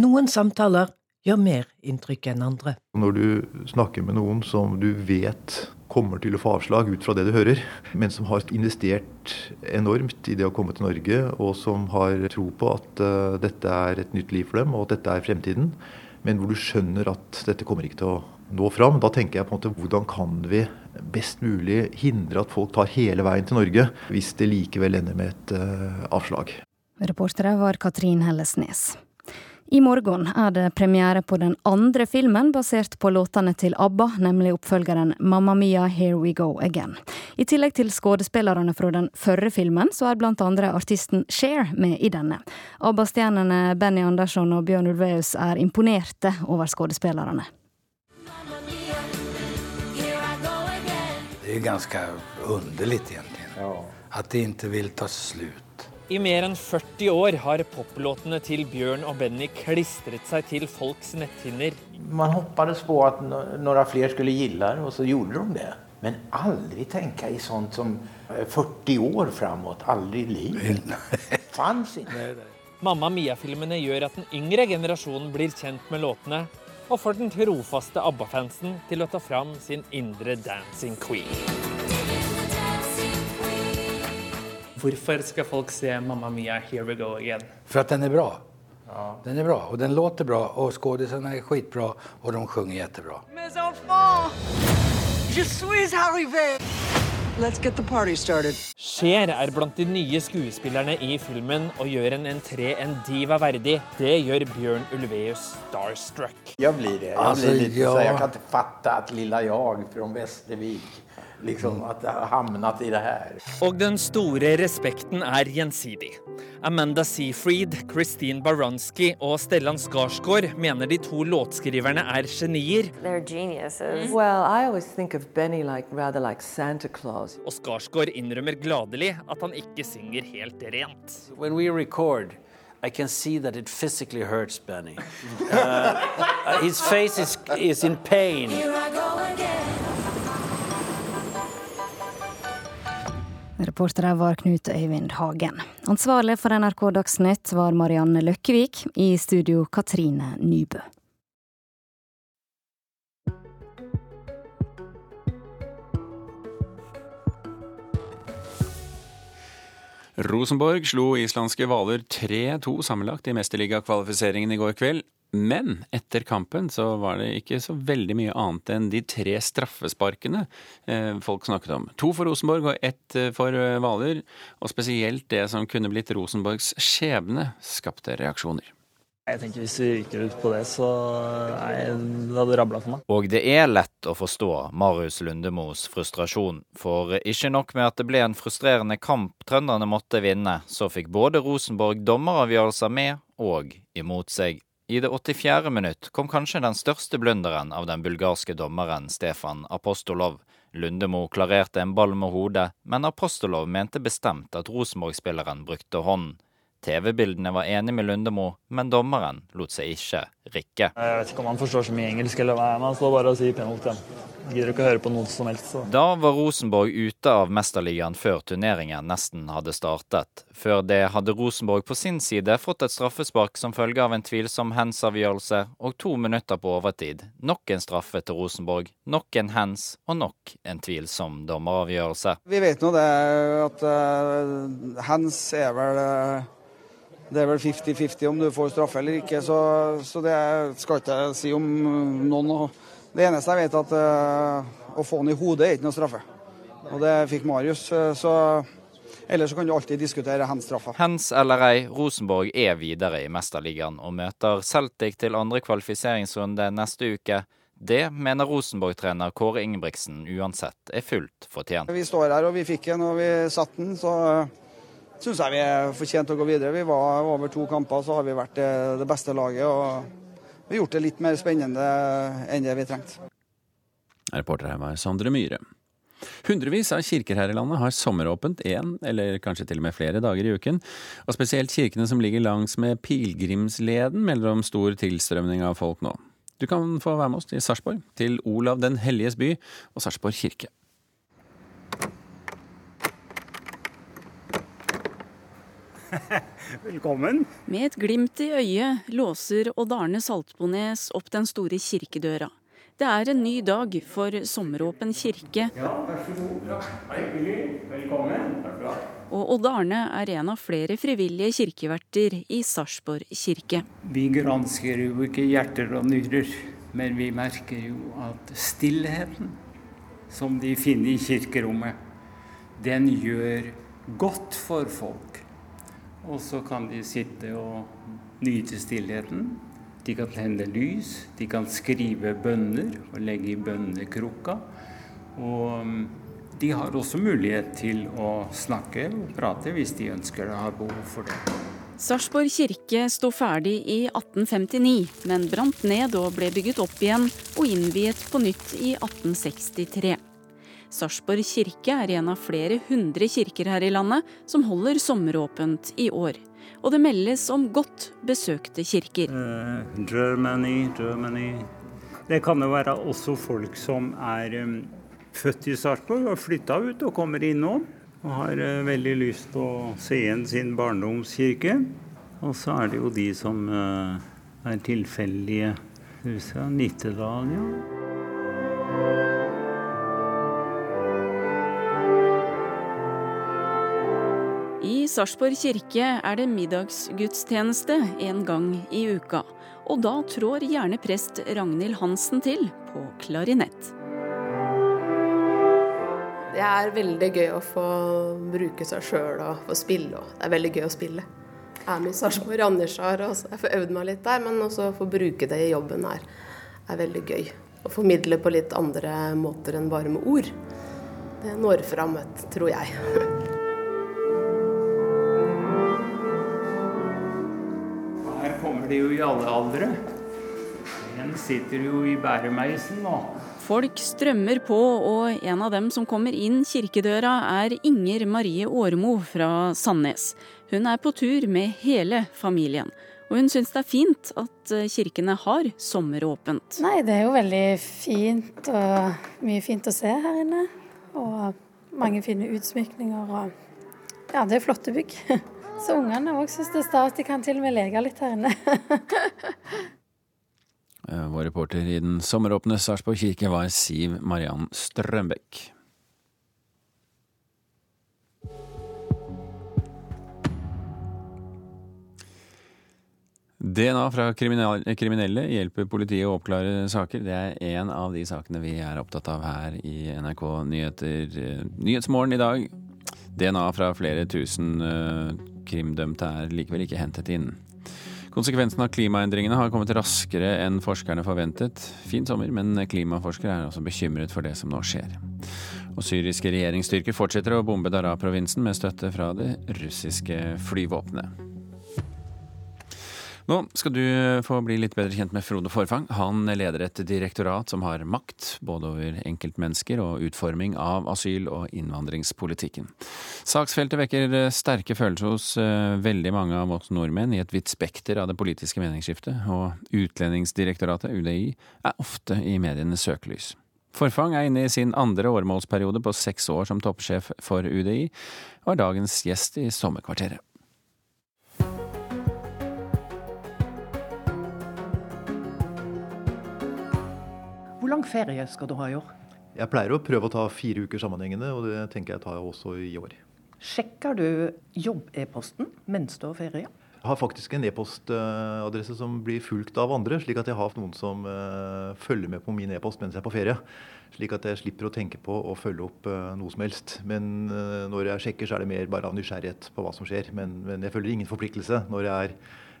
Noen samtaler gjør mer inntrykk enn andre. Når du snakker med noen som du vet kommer til å få avslag ut fra det du hører, men som har investert enormt i det å komme til Norge, og som har tro på at uh, dette er et nytt liv for dem, og at dette er fremtiden. Men hvor du skjønner at dette kommer ikke til å nå fram. Da tenker jeg på en måte hvordan kan vi best mulig hindre at folk tar hele veien til Norge, hvis det likevel ender med et uh, avslag. Reportere var Katrin Hellesnes. I morgen er det premiere på den andre filmen basert på låtene til ABBA, nemlig oppfølgeren Mamma Mia Here We Go Again. I tillegg til skuespillerne fra den førre filmen, så er blant andre artisten Cher med i denne. ABBA-stjernene Benny Andersson og Bjørn Ulveus er imponerte over skuespillerne. Det er ganske underlig, egentlig. Ja. At det ikke vil ta slutt. I mer enn 40 år har poplåtene til Bjørn og Benny klistret seg til folks netthinner. Man håpet på at noen flere skulle like det, og så gjorde de det. Men aldri tenke i sånt som 40 år framover. Aldri i livet. Fantes ikke. Mamma Mia-filmene gjør at den yngre generasjonen blir kjent med låtene, og får den trofaste ABBA-fansen til å ta fram sin indre dancing queen. Hvorfor skal folk se 'Mamma Mia, Here We Go Again'? For at den er bra. Ja. Den er bra, og den låter bra, og skuespillerne er skitbra, og de synger kjempebra. Let's get the party started. Cher er blant de nye skuespillerne i filmen og gjør en entré en diva verdig. Det gjør Bjørn Ulveus starstruck. Jeg blir det. Jeg, altså, blir litt, ja. jeg kan ikke fatte at lilla jeg fra Vestervik liksom at jeg har havnet i det her. Og den store respekten er gjensidig. Amanda Seafried, Christine Baranski og Stellan Skarsgård mener de to låtskriverne er genier. Mm. Well, like, like Santa Claus. Og Skarsgård innrømmer gladelig at han ikke synger helt rent. When we record, I can see that it physically hurts Benny. [laughs] Uh, his face is, is in pain. Here I go again. Reportere var Knut Øyvind Hagen. Ansvarlig for NRK Dagsnytt var Marianne Løkkevik. I studio Katrine Nybø. Rosenborg slo islandske Hvaler 3-2 sammenlagt i mesterligakvalifiseringen i går kveld. Men etter kampen så var det ikke så veldig mye annet enn de tre straffesparkene eh, folk snakket om. To for Rosenborg og ett eh, for eh, Hvaler. Og spesielt det som kunne blitt Rosenborgs skjebne, skapte reaksjoner. Jeg tenker Hvis vi ryker ut på det, så nei, det hadde rabla for meg. Og det er lett å forstå Marius Lundemos frustrasjon. For ikke nok med at det ble en frustrerende kamp trønderne måtte vinne, så fikk både Rosenborg dommeravgjørelser med og imot seg. I det 84. minutt kom kanskje den største blunderen av den bulgarske dommeren Stefan Apostolov. Lundemo klarerte en ball med hodet, men Apostolov mente bestemt at Rosenborg-spilleren brukte hånden. TV-bildene var enig med Lundemo, men dommeren lot seg ikke rikke. Jeg vet ikke om han forstår så mye engelsk eller hva, men han står bare og sier penalty. Gidder ikke å høre på noe som helst. Så. Da var Rosenborg ute av Mesterligaen før turneringen nesten hadde startet. Før det hadde Rosenborg på sin side fått et straffespark som følge av en tvilsom hands-avgjørelse, og to minutter på overtid. Nok en straffe til Rosenborg, nok en hands og nok en tvilsom dommeravgjørelse. Vi vet nå det at uh, hands er vel uh det er vel 50-50 om du får straffe eller ikke, så, så, det skal ikke jeg si om noen. Det eneste jeg vet, er at uh, å få den i hodet er ikke noe straffe. Og det fikk Marius. Eh, så Ellers så kan du alltid diskutere hands-straffa. Hands eller ei, Rosenborg er videre i Mesterligaen og møter Celtic til andre kvalifiseringsrunde neste uke. Det mener Rosenborg-trener Kåre Ingebrigtsen uansett er fullt fortjent. Vi står her og vi fikk den og vi satte den, så syns jeg vi er fortjent å gå videre. Vi var over to kamper, så har vi vært det, beste laget. og Vi har gjort det litt mer spennende enn det vi trengte. Reporter her var Sondre Myhre. Hundrevis av kirker her i landet har sommeråpent én, eller kanskje til og med flere dager i uken. Og spesielt kirkene som ligger langs med pilegrimsleden, melder om stor tilstrømning av folk nå. Du kan få være med oss til Sarpsborg, til Olav den helliges by og Sarpsborg kirke. [laughs] Velkommen. Med et glimt i øyet låser Odd Arne Saltbones opp den store kirkedøra. Det er en ny dag for sommeråpen kirke. Ja, vær så god. Hyggelig. Velkommen. Og Odd Arne er en av flere frivillige kirkeverter i Sarpsborg kirke. Vi gransker jo ikke hjerter og nyrer, men vi merker jo at stillheten som de finner i kirkerommet, den gjør godt for folk. Og så kan de sitte og nyte stillheten. De kan tenne lys, de kan skrive bønner og legge i bønnekrukka. Og mm, de har også mulighet til å snakke og prate hvis de ønsker det, har behov for det. Sarpsborg kirke sto ferdig i 1859, men brant ned og ble bygget opp igjen og innviet på nytt i 1863. Sarpsborg kirke er en av flere hundre kirker her i landet som holder sommeråpent i år og det meldes om godt besøkte kirker. Uh, Germany, Germany. Det kan jo være også folk som er um, født i Sarpsborg og flytta ut og kommer innom. Og har uh, veldig lyst til å se igjen sin barndomskirke. Og så er det jo de som uh, er tilfeldige. Nittedal, ja. I Sarpsborg kirke er det middagsgudstjeneste en gang i uka. Og da trår gjerne prest Ragnhild Hansen til på klarinett. Det er veldig gøy å få bruke seg sjøl og få spille. Og det er veldig gøy å spille. Jeg er med i Sarpsborg Randersar og jeg får øvd meg litt der. Men også å få bruke det i jobben her er veldig gøy. Å formidle på litt andre måter enn bare med ord. Det når fram, tror jeg. [laughs] er det jo i alle aldre. En sitter jo i bæremeisen nå. Folk strømmer på, og en av dem som kommer inn kirkedøra er Inger Marie Årmo fra Sandnes. Hun er på tur med hele familien. Og hun syns det er fint at eh, kirkene har sommeråpent. Nei, det er jo veldig fint og mye fint å se her inne. Og mange fine utsmykninger og Ja, det er flotte bygg. [laughs] Så ungene òg syns det er stas. De kan til og med leke litt her inne. [laughs] Eh, vår reporter i den sommeråpne Sarpsborg kirke var Siv Mariann Strømbekk. DNA fra kriminelle hjelper politiet å oppklare saker. Det er en av de sakene vi er opptatt av her i NRK Nyheter. Eh, Nyhetsmorgen i dag. DNA fra flere tusen uh, krimdømte er likevel ikke hentet inn. Konsekvensen av klimaendringene har kommet raskere enn forskerne forventet. Fin sommer, men klimaforskere er også bekymret for det som nå skjer. Og syriske regjeringsstyrker fortsetter å bombe Darah-provinsen med støtte fra det russiske flyvåpenet. Nå skal du få bli litt bedre kjent med Frode Forfang. Han leder et direktorat som har makt både over enkeltmennesker og utforming av asyl- og innvandringspolitikken. Saksfeltet vekker sterke følelser hos eh, veldig mange av oss nordmenn i et vidt spekter av det politiske meningsskiftet, og Utlendingsdirektoratet, UDI, er ofte i medienes søkelys. Forfang er inne i sin andre åremålsperiode på seks år som toppsjef for UDI, og er dagens gjest i Sommerkvarteret. Lang ferie skal du ha i år? Jeg pleier å prøve å ta fire uker sammenhengende, og det tenker jeg tar jeg også i år. Sjekker du jobb-e-posten mens du har ferie? Jeg har faktisk en e-postadresse som blir fulgt av andre, slik at jeg har noen som uh, følger med på min e-post mens jeg er på ferie. Slik at jeg slipper å tenke på å følge opp uh, noe som helst. Men uh, når jeg sjekker, så er det mer bare av nysgjerrighet på hva som skjer. Men, men jeg føler ingen forpliktelse når jeg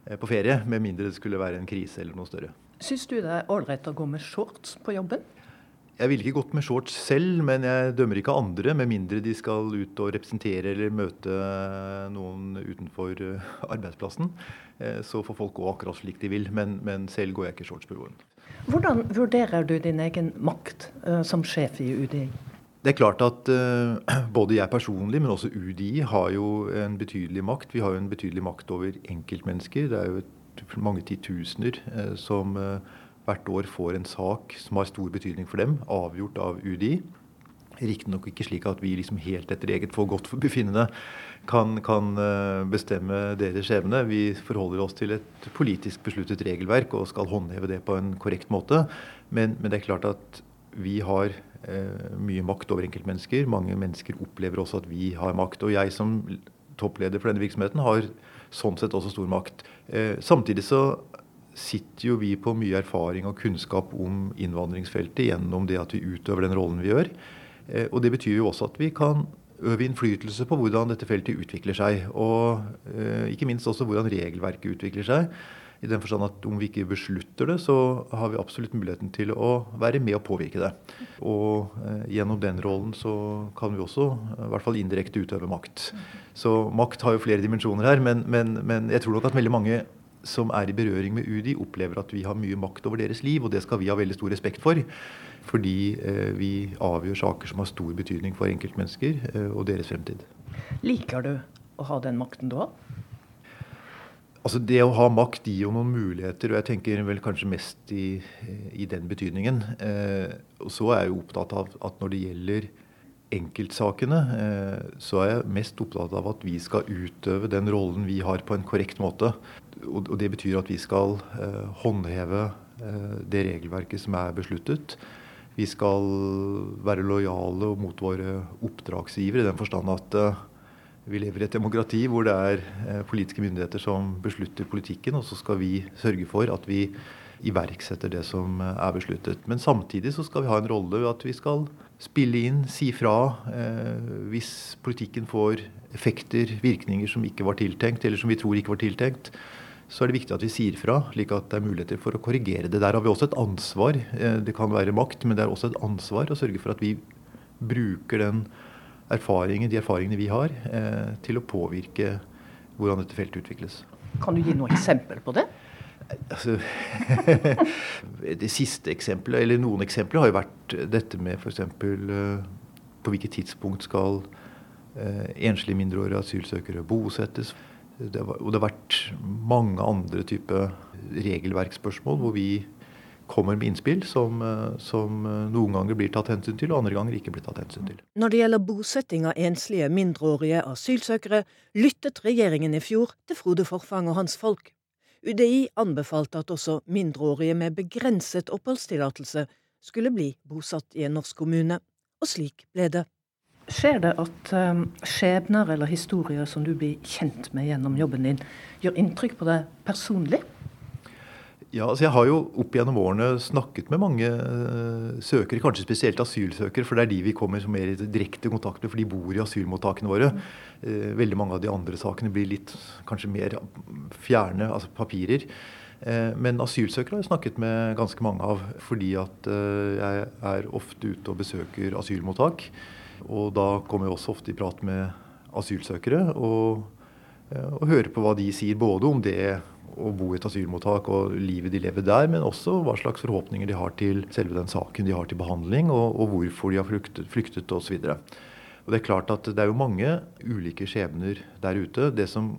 er på ferie, med mindre det skulle være en krise eller noe større. Syns du det er ålreit å gå med shorts på jobben? Jeg ville ikke gått med shorts selv, men jeg dømmer ikke andre, med mindre de skal ut og representere eller møte noen utenfor eh, arbeidsplassen. Eh, så får folk gå akkurat slik de vil, men, men selv går jeg ikke shorts på jorden. Hvordan vurderer du din egen makt som sjef i UDI? Det er klart at uh, [clears throat] både jeg personlig, men også UDI har jo en betydelig makt. Vi har jo en betydelig makt over enkeltmennesker. Det er jo et mange titusener eh, som eh, hvert år får en sak som har stor betydning for dem, avgjort av UDI. Riktignok ikke slik at vi liksom helt etter eget forgodtbefinnende kan, kan eh, bestemme deres skjebne. Vi forholder oss til et politisk besluttet regelverk og skal håndheve det på en korrekt måte. Men, men det er klart at vi har eh, mye makt over enkeltmennesker. Mange mennesker opplever også at vi har makt. Og jeg som toppleder for denne virksomheten har sånn sett også stor makt. Eh, samtidig så sitter jo vi på mye erfaring og kunnskap om innvandringsfeltet gjennom det at vi utøver den rollen vi gjør. Eh, og det betyr jo også at vi kan øve innflytelse på hvordan dette feltet utvikler seg. Og eh, ikke minst også hvordan regelverket utvikler seg. I den forstand at om vi ikke beslutter det, så har vi absolutt muligheten til å være med og påvirke det. Og eh, gjennom den rollen så kan vi også i hvert fall indirekte utøve makt. Så makt har jo flere dimensjoner her, men, men, men jeg tror nok at veldig mange som er i berøring med UDI, opplever at vi har mye makt over deres liv, og det skal vi ha veldig stor respekt for. Fordi eh, vi avgjør saker som har stor betydning for enkeltmennesker eh, og deres fremtid. Liker du å ha den makten du har? Altså Det å ha makt gir jo noen muligheter, og jeg tenker vel kanskje mest i, i den betydningen. Eh, og så er jeg jo opptatt av at når det gjelder enkeltsakene, eh, så er jeg mest opptatt av at vi skal utøve den rollen vi har, på en korrekt måte. Og, og det betyr at vi skal eh, håndheve eh, det regelverket som er besluttet. Vi skal være lojale mot våre oppdragsgivere i den forstand at eh, vi lever i et demokrati hvor det er eh, politiske myndigheter som beslutter politikken, og så skal vi sørge for at vi iverksetter det som eh, er besluttet. Men samtidig så skal vi ha en rolle ved at vi skal spille inn, si fra eh, hvis politikken får effekter, virkninger som ikke var tiltenkt, eller som vi tror ikke var tiltenkt. Så er det viktig at vi sier fra, slik at det er muligheter for å korrigere det. Der har vi også et ansvar. Eh, det kan være makt, men det er også et ansvar å sørge for at vi bruker den erfaringen, de erfaringene vi har, eh, til å påvirke hvordan dette feltet utvikles. Kan du gi noe eksempel på det? Altså, [laughs] det siste eksempelet, eller noen eksempler, har jo vært dette med f.eks. Uh, på hvilket tidspunkt skal uh, enslige mindreårige asylsøkere bosettes. Det var, og det har vært mange andre typer regelverksspørsmål hvor vi kommer med innspill som, eh, som, eh, noen ganger blir tatt hensyn til, og andre ganger ikke blir tatt hensyn til. Når det gjelder bosetting av enslige mindreårige asylsøkere, lyttet regjeringen i fjor til Frode Forfang og hans folk. UDI anbefalte at også mindreårige med begrenset oppholdstillatelse skulle bli bosatt i en norsk kommune, og slik ble det. Skjer det at um, skjebner eller historier som du blir kjent med gjennom jobben din, gjør inntrykk på deg personlig? Ja, altså Jeg har jo opp gjennom årene snakket med mange uh, søkere, kanskje spesielt asylsøkere, for det er de vi kommer mer i direkte kontakt med, for de bor i asylmottakene våre. Uh, veldig mange av de andre sakene blir litt kanskje mer fjerne, altså papirer. Uh, men asylsøkere har jeg snakket med ganske mange av, fordi at jeg er ofte ute og besøker asylmottak. Og da kommer jeg også ofte i prat med asylsøkere og, og hører på hva de sier, både om det å bo i et asylmottak og livet de lever der, men også hva slags forhåpninger de har til selve den saken de har til behandling, og, og hvorfor de har flyktet, flyktet osv. Det er klart at det er jo mange ulike skjebner der ute. Det som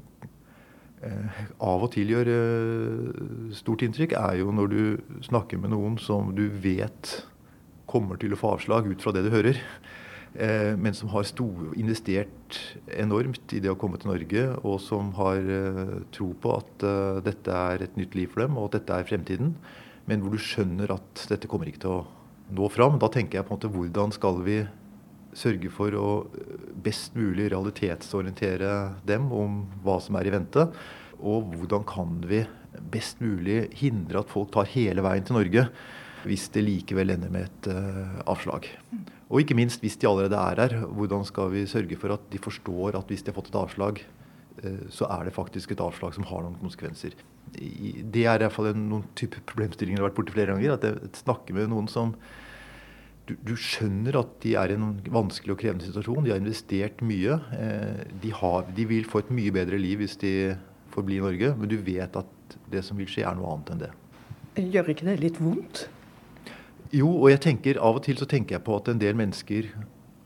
eh, av og til gjør eh, stort inntrykk, er jo når du snakker med noen som du vet kommer til å få avslag ut fra det du hører. Eh, men som har investert enormt i det å komme til Norge, og som har eh, tro på at eh, dette er et nytt liv for dem, og at dette er fremtiden. Men hvor du skjønner at dette kommer ikke til å nå fram. Da tenker jeg på en måte hvordan skal vi sørge for å best mulig realitetsorientere dem om hva som er i vente. Og hvordan kan vi best mulig hindre at folk tar hele veien til Norge hvis det likevel ender med et avslag. Og ikke minst hvis de allerede er her, hvordan skal vi sørge for at de forstår at hvis de har fått et avslag, uh, så er det faktisk et avslag som har noen konsekvenser. Det er i hvert fall noen type problemstillinger jeg har vært borti flere ganger. At jeg snakker med noen som du, du, skjønner at de er i en vanskelig og krevende situasjon. De har investert mye. Uh, de, har, de vil få et mye bedre liv hvis de får bli i Norge, men du vet at det som vil skje, er noe annet enn det. Gjør ikke det litt vondt? Jo, og jeg tenker, av og til så tenker jeg på at en del mennesker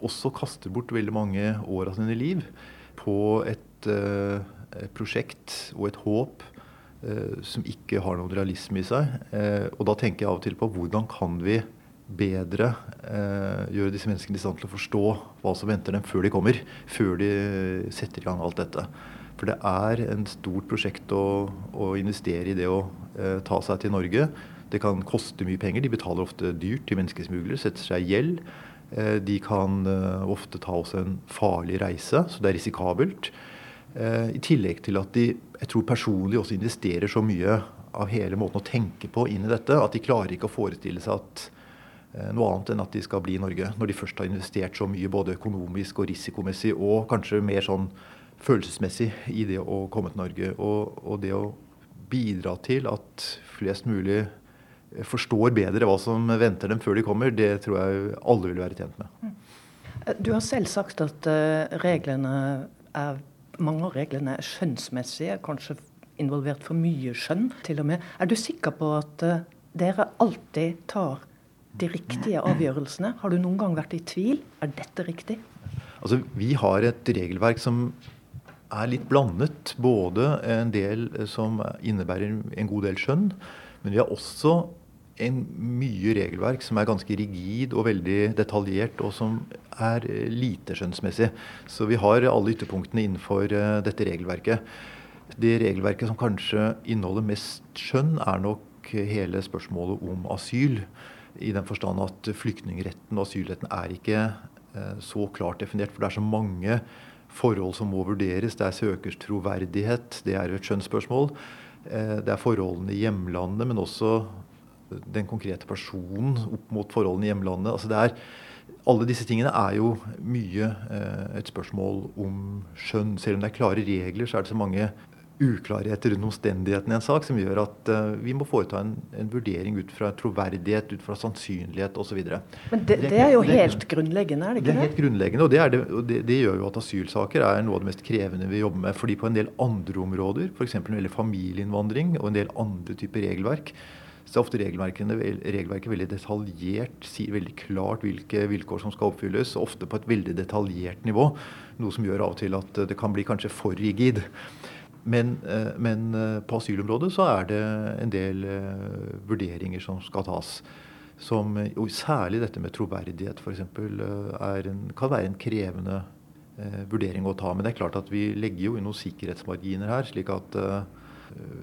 også kaster bort veldig mange år av sine liv på et, uh, prosjekt og et håp uh, som ikke har noen realisme i seg. Uh, og da tenker jeg av og til på hvordan kan vi bedre gjøre disse menneskene i stand til å forstå hva som venter dem før de kommer. Før de setter i gang alt dette. For det er en stort prosjekt å, å investere i det å ta seg til Norge. Det kan koste mye penger. De betaler ofte dyrt til menneskesmuglere, setter seg i gjeld. Eh, de kan eh, ofte ta også en farlig reise, så det er risikabelt. Eh, I tillegg til at de jeg tror personlig også investerer så mye av hele måten å tenke på inn i dette at de klarer ikke å forestille seg at noe annet enn at de skal bli i Norge. Når de først har investert så mye både økonomisk og risikomessig og kanskje mer sånn følelsesmessig i det å komme til Norge. Og, og det å bidra til at flest mulig forstår bedre hva som venter dem før de kommer, det tror jeg alle vil være tjent med. Du har selv sagt at reglene er mange av reglene er skjønnsmessige, kanskje involvert for mye skjønn til og med. Er du sikker på at uh, dere alltid tar de riktige avgjørelsene? Har du noen gang vært i tvil? Er dette riktig? Altså, Vi har et regelverk som er litt blandet. Både en del som innebærer en god del skjønn, men vi har også en mye regelverk som er ganske rigid og veldig detaljert, og som er lite skjønnsmessig. Så vi har alle ytterpunktene innenfor uh, dette regelverket. Det regelverket som kanskje inneholder mest skjønn, er nok hele spørsmålet om asyl. I den forstand at flyktningretten og asylretten er ikke uh, så klart definert. For det er så mange forhold som må vurderes. Det er søkers troverdighet, det er et skjønnsspørsmål. Det er forholdene i hjemlandet, men også den konkrete personen opp mot forholdene i hjemlandet. Altså det er, alle disse tingene er jo mye eh, et spørsmål om skjønn. Selv om det er klare regler, så er det så mange uklarheter rundt omstendighetene i en sak som gjør at uh, vi må foreta en, en, vurdering ut fra troverdighet, ut fra sannsynlighet osv. Men det, det, er jo helt grunnleggende, er det ikke det? Det er helt grunnleggende, og, det, det, og det, gjør jo at asylsaker er noe av det mest krevende vi jobber med. fordi på en del andre områder, f.eks. når det gjelder familieinnvandring og en del andre typer regelverk, så er ofte regelverket veldig detaljert, sier veldig klart hvilke vilkår som skal oppfylles. Ofte på et veldig detaljert nivå. Noe som gjør av og til at det kan bli kanskje for rigid. Men, eh, men eh, på asylområdet så er det en del eh, vurderinger som skal tas. Som, og særlig dette med troverdighet f.eks. kan være en krevende vurdering å ta. Men det er klart at vi legger jo inn noen sikkerhetsmarginer her. slik at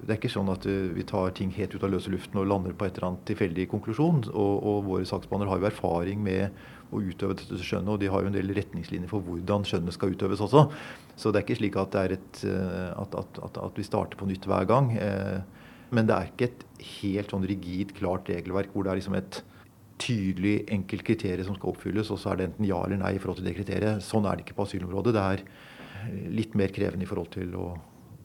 det er ikke sånn at eh, vi tar ting helt ut av løse luften og lander på et eller annet tilfeldig konklusjon. Og, og våre saksbehandlere har jo erfaring med å utøve dette skjønnet, og de har jo en del retningslinjer for hvordan skjønnet skal utøves også. Så det er ikke slik at, et, eh, at, at, at vi starter på nytt hver gang. Eh, men det er ikke et helt sånn rigid, klart regelverk hvor det er liksom et tydelig, enkelt kriterium som skal oppfylles, og så er det enten ja eller nei i forhold til det kriteriet. Sånn er det ikke på asylområdet. Det er litt mer krevende i forhold til å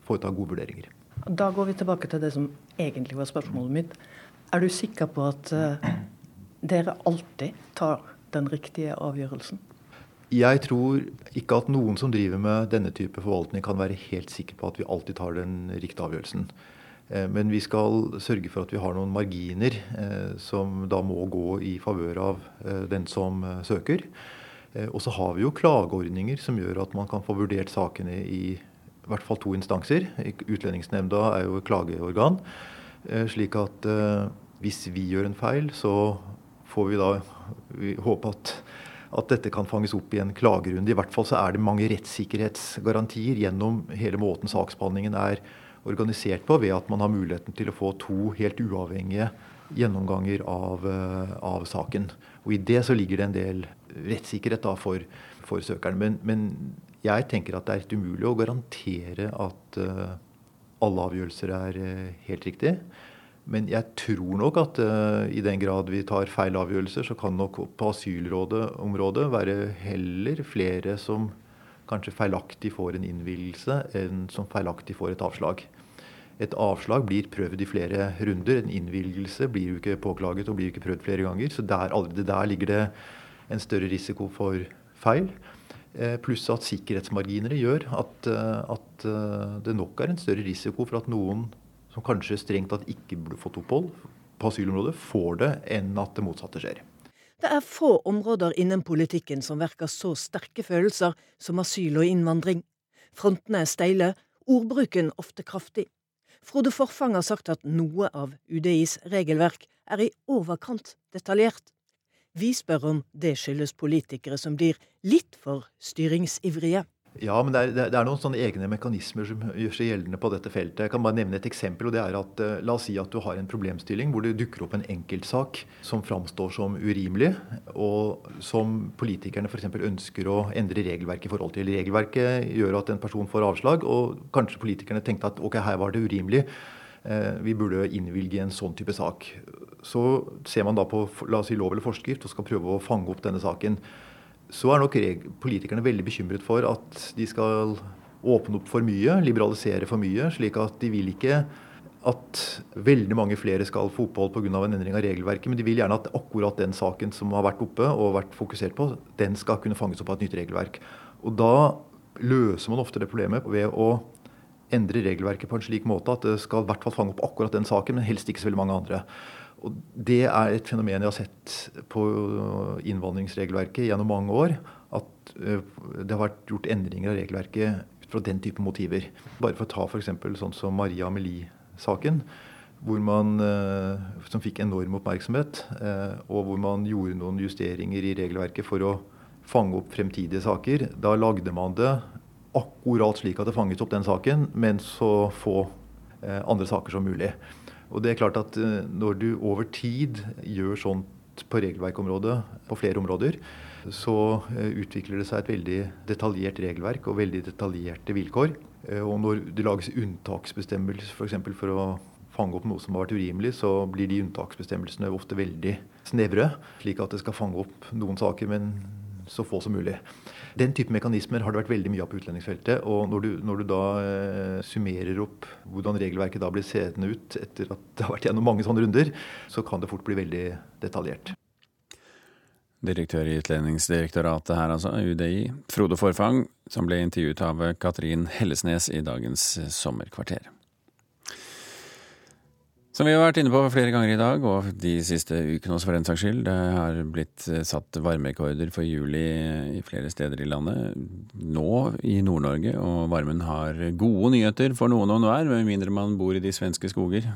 foreta gode vurderinger. Da går vi tilbake til det som egentlig var spørsmålet mitt. Er du sikker på at uh, dere alltid tar den riktige avgjørelsen? Jeg tror ikke at noen som driver med denne type forvaltning kan være helt sikker på at vi alltid tar den riktige avgjørelsen. Eh, men vi skal sørge for at vi har noen marginer eh, som da må gå i favør av den som søker. Og så har vi jo klageordninger som gjør at man kan få vurdert sakene i i hvert fall to instanser. Utlendingsnemnda er jo klageorgan. Eh, slik at eh, hvis vi gjør en feil, så får vi da vi håpe at, at dette kan fanges opp i en klagerunde. I hvert fall så er det mange rettssikkerhetsgarantier gjennom hele måten saksbehandlingen er organisert på, ved at man har muligheten til å få to helt uavhengige gjennomganger av, eh, av saken. Og I det så ligger det en del rettssikkerhet da for, for søkeren. Men, men jeg tenker at det er helt umulig å garantere at uh, alle avgjørelser er uh, helt riktige. Men jeg tror nok at uh, i den grad vi tar feil avgjørelser, så kan nok på asylområdet være heller flere som kanskje feilaktig får en innvielse, enn som feilaktig får et avslag. Et avslag blir prøvd i flere runder. En innvilgelse blir jo ikke påklaget og blir jo ikke prøvd flere ganger. Så der, allerede der ligger det en større risiko for feil. Eh, pluss at sikkerhetsmarginere gjør at, eh, at, eh, det nok er en større risiko for at noen som kanskje strengt tatt ikke burde fått opphold på asylområdet, får det, enn at det motsatte skjer. Det er få områder innen politikken som verker så sterke følelser som asyl og innvandring. Frontene er steile, ordbruken ofte kraftig. Frode Forfang har sagt at noe av UDIs regelverk er i overkant detaljert. Vi spør om det skyldes politikere som blir litt for styringsivrige. Ja, men det er, det er, noen sånne egne mekanismer som gjør seg gjeldende på dette feltet. Jeg kan bare nevne et eksempel. og det er at uh, La oss si at du har en problemstilling hvor det dukker opp en enkeltsak som framstår som urimelig, og som politikerne f.eks. ønsker å endre regelverket i forhold til. Regelverket gjør at en person får avslag, og kanskje politikerne tenkte at ok, her var det urimelig. Uh, vi burde innvilge en sånn type sak. Så ser man da på la oss si, lov eller forskrift og skal prøve å fange opp denne saken så er nok politikerne veldig bekymret for at de skal åpne opp for mye, liberalisere for mye. slik at de vil ikke at veldig mange flere skal få opphold pga. en endring av regelverket, men de vil gjerne at akkurat den saken som har vært oppe og vært fokusert på, den skal kunne fanges opp av et nytt regelverk. Og da løser man ofte det problemet ved å endre regelverket på en slik måte at det skal i hvert fall fange opp akkurat den saken, men helst ikke så veldig mange andre. Og Det er et fenomen jeg har sett på innvandringsregelverket gjennom mange år. At eh, det har vært gjort endringer av regelverket ut fra den type motiver. Bare for å ta f.eks. sånn som Maria Amelie-saken. Eh, som fikk enorm oppmerksomhet, og hvor man gjorde noen justeringer i regelverket for å fange opp fremtidige saker. Da lagde man det akkurat slik at det fanget opp den saken, men så få andre saker som mulig. Og det er klart at eh, Når du over tid gjør sånt på regelverkområdet på flere områder, så eh, utvikler det seg et veldig detaljert regelverk og veldig detaljerte vilkår. Eh, og når det lages unntaksbestemmelser f.eks. For, for å fange opp noe som har vært urimelig, så blir de unntaksbestemmelsene ofte veldig snevre. Slik at det skal fange opp noen saker, men så få som mulig. Den type mekanismer har det vært veldig mye av på utlendingsfeltet. Og når du, når du da eh, summerer opp hvordan regelverket da blir seende ut etter at det har vært gjennom mange sånne runder, så kan det fort bli veldig detaljert. Direktør i Utlendingsdirektoratet her, altså, UDI, Frode Forfang, som ble intervjuet av Katrin Hellesnes i dagens Sommerkvarter. Som vi har vært inne på flere ganger i dag, og de siste ukene også for den saks skyld, det har blitt eh, satt varmerekorder for juli i flere steder i landet. Nå i Nord-Norge, og varmen har gode nyheter for noen og enhver, med mindre man bor i de svenske skoger.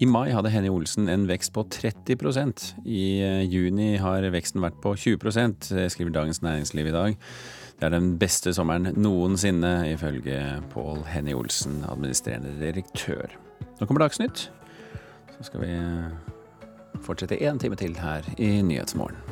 I mai hadde Henny Olsen en vekst på 30% I eh, juni har veksten vært på 20% skriver Dagens Næringsliv i dag. Det er den beste sommeren noensinne, ifølge Pål Henny Olsen, administrerende direktør. Nå kommer Dagsnytt. Så skal vi fortsette én time til her i Nyhetsmorgen.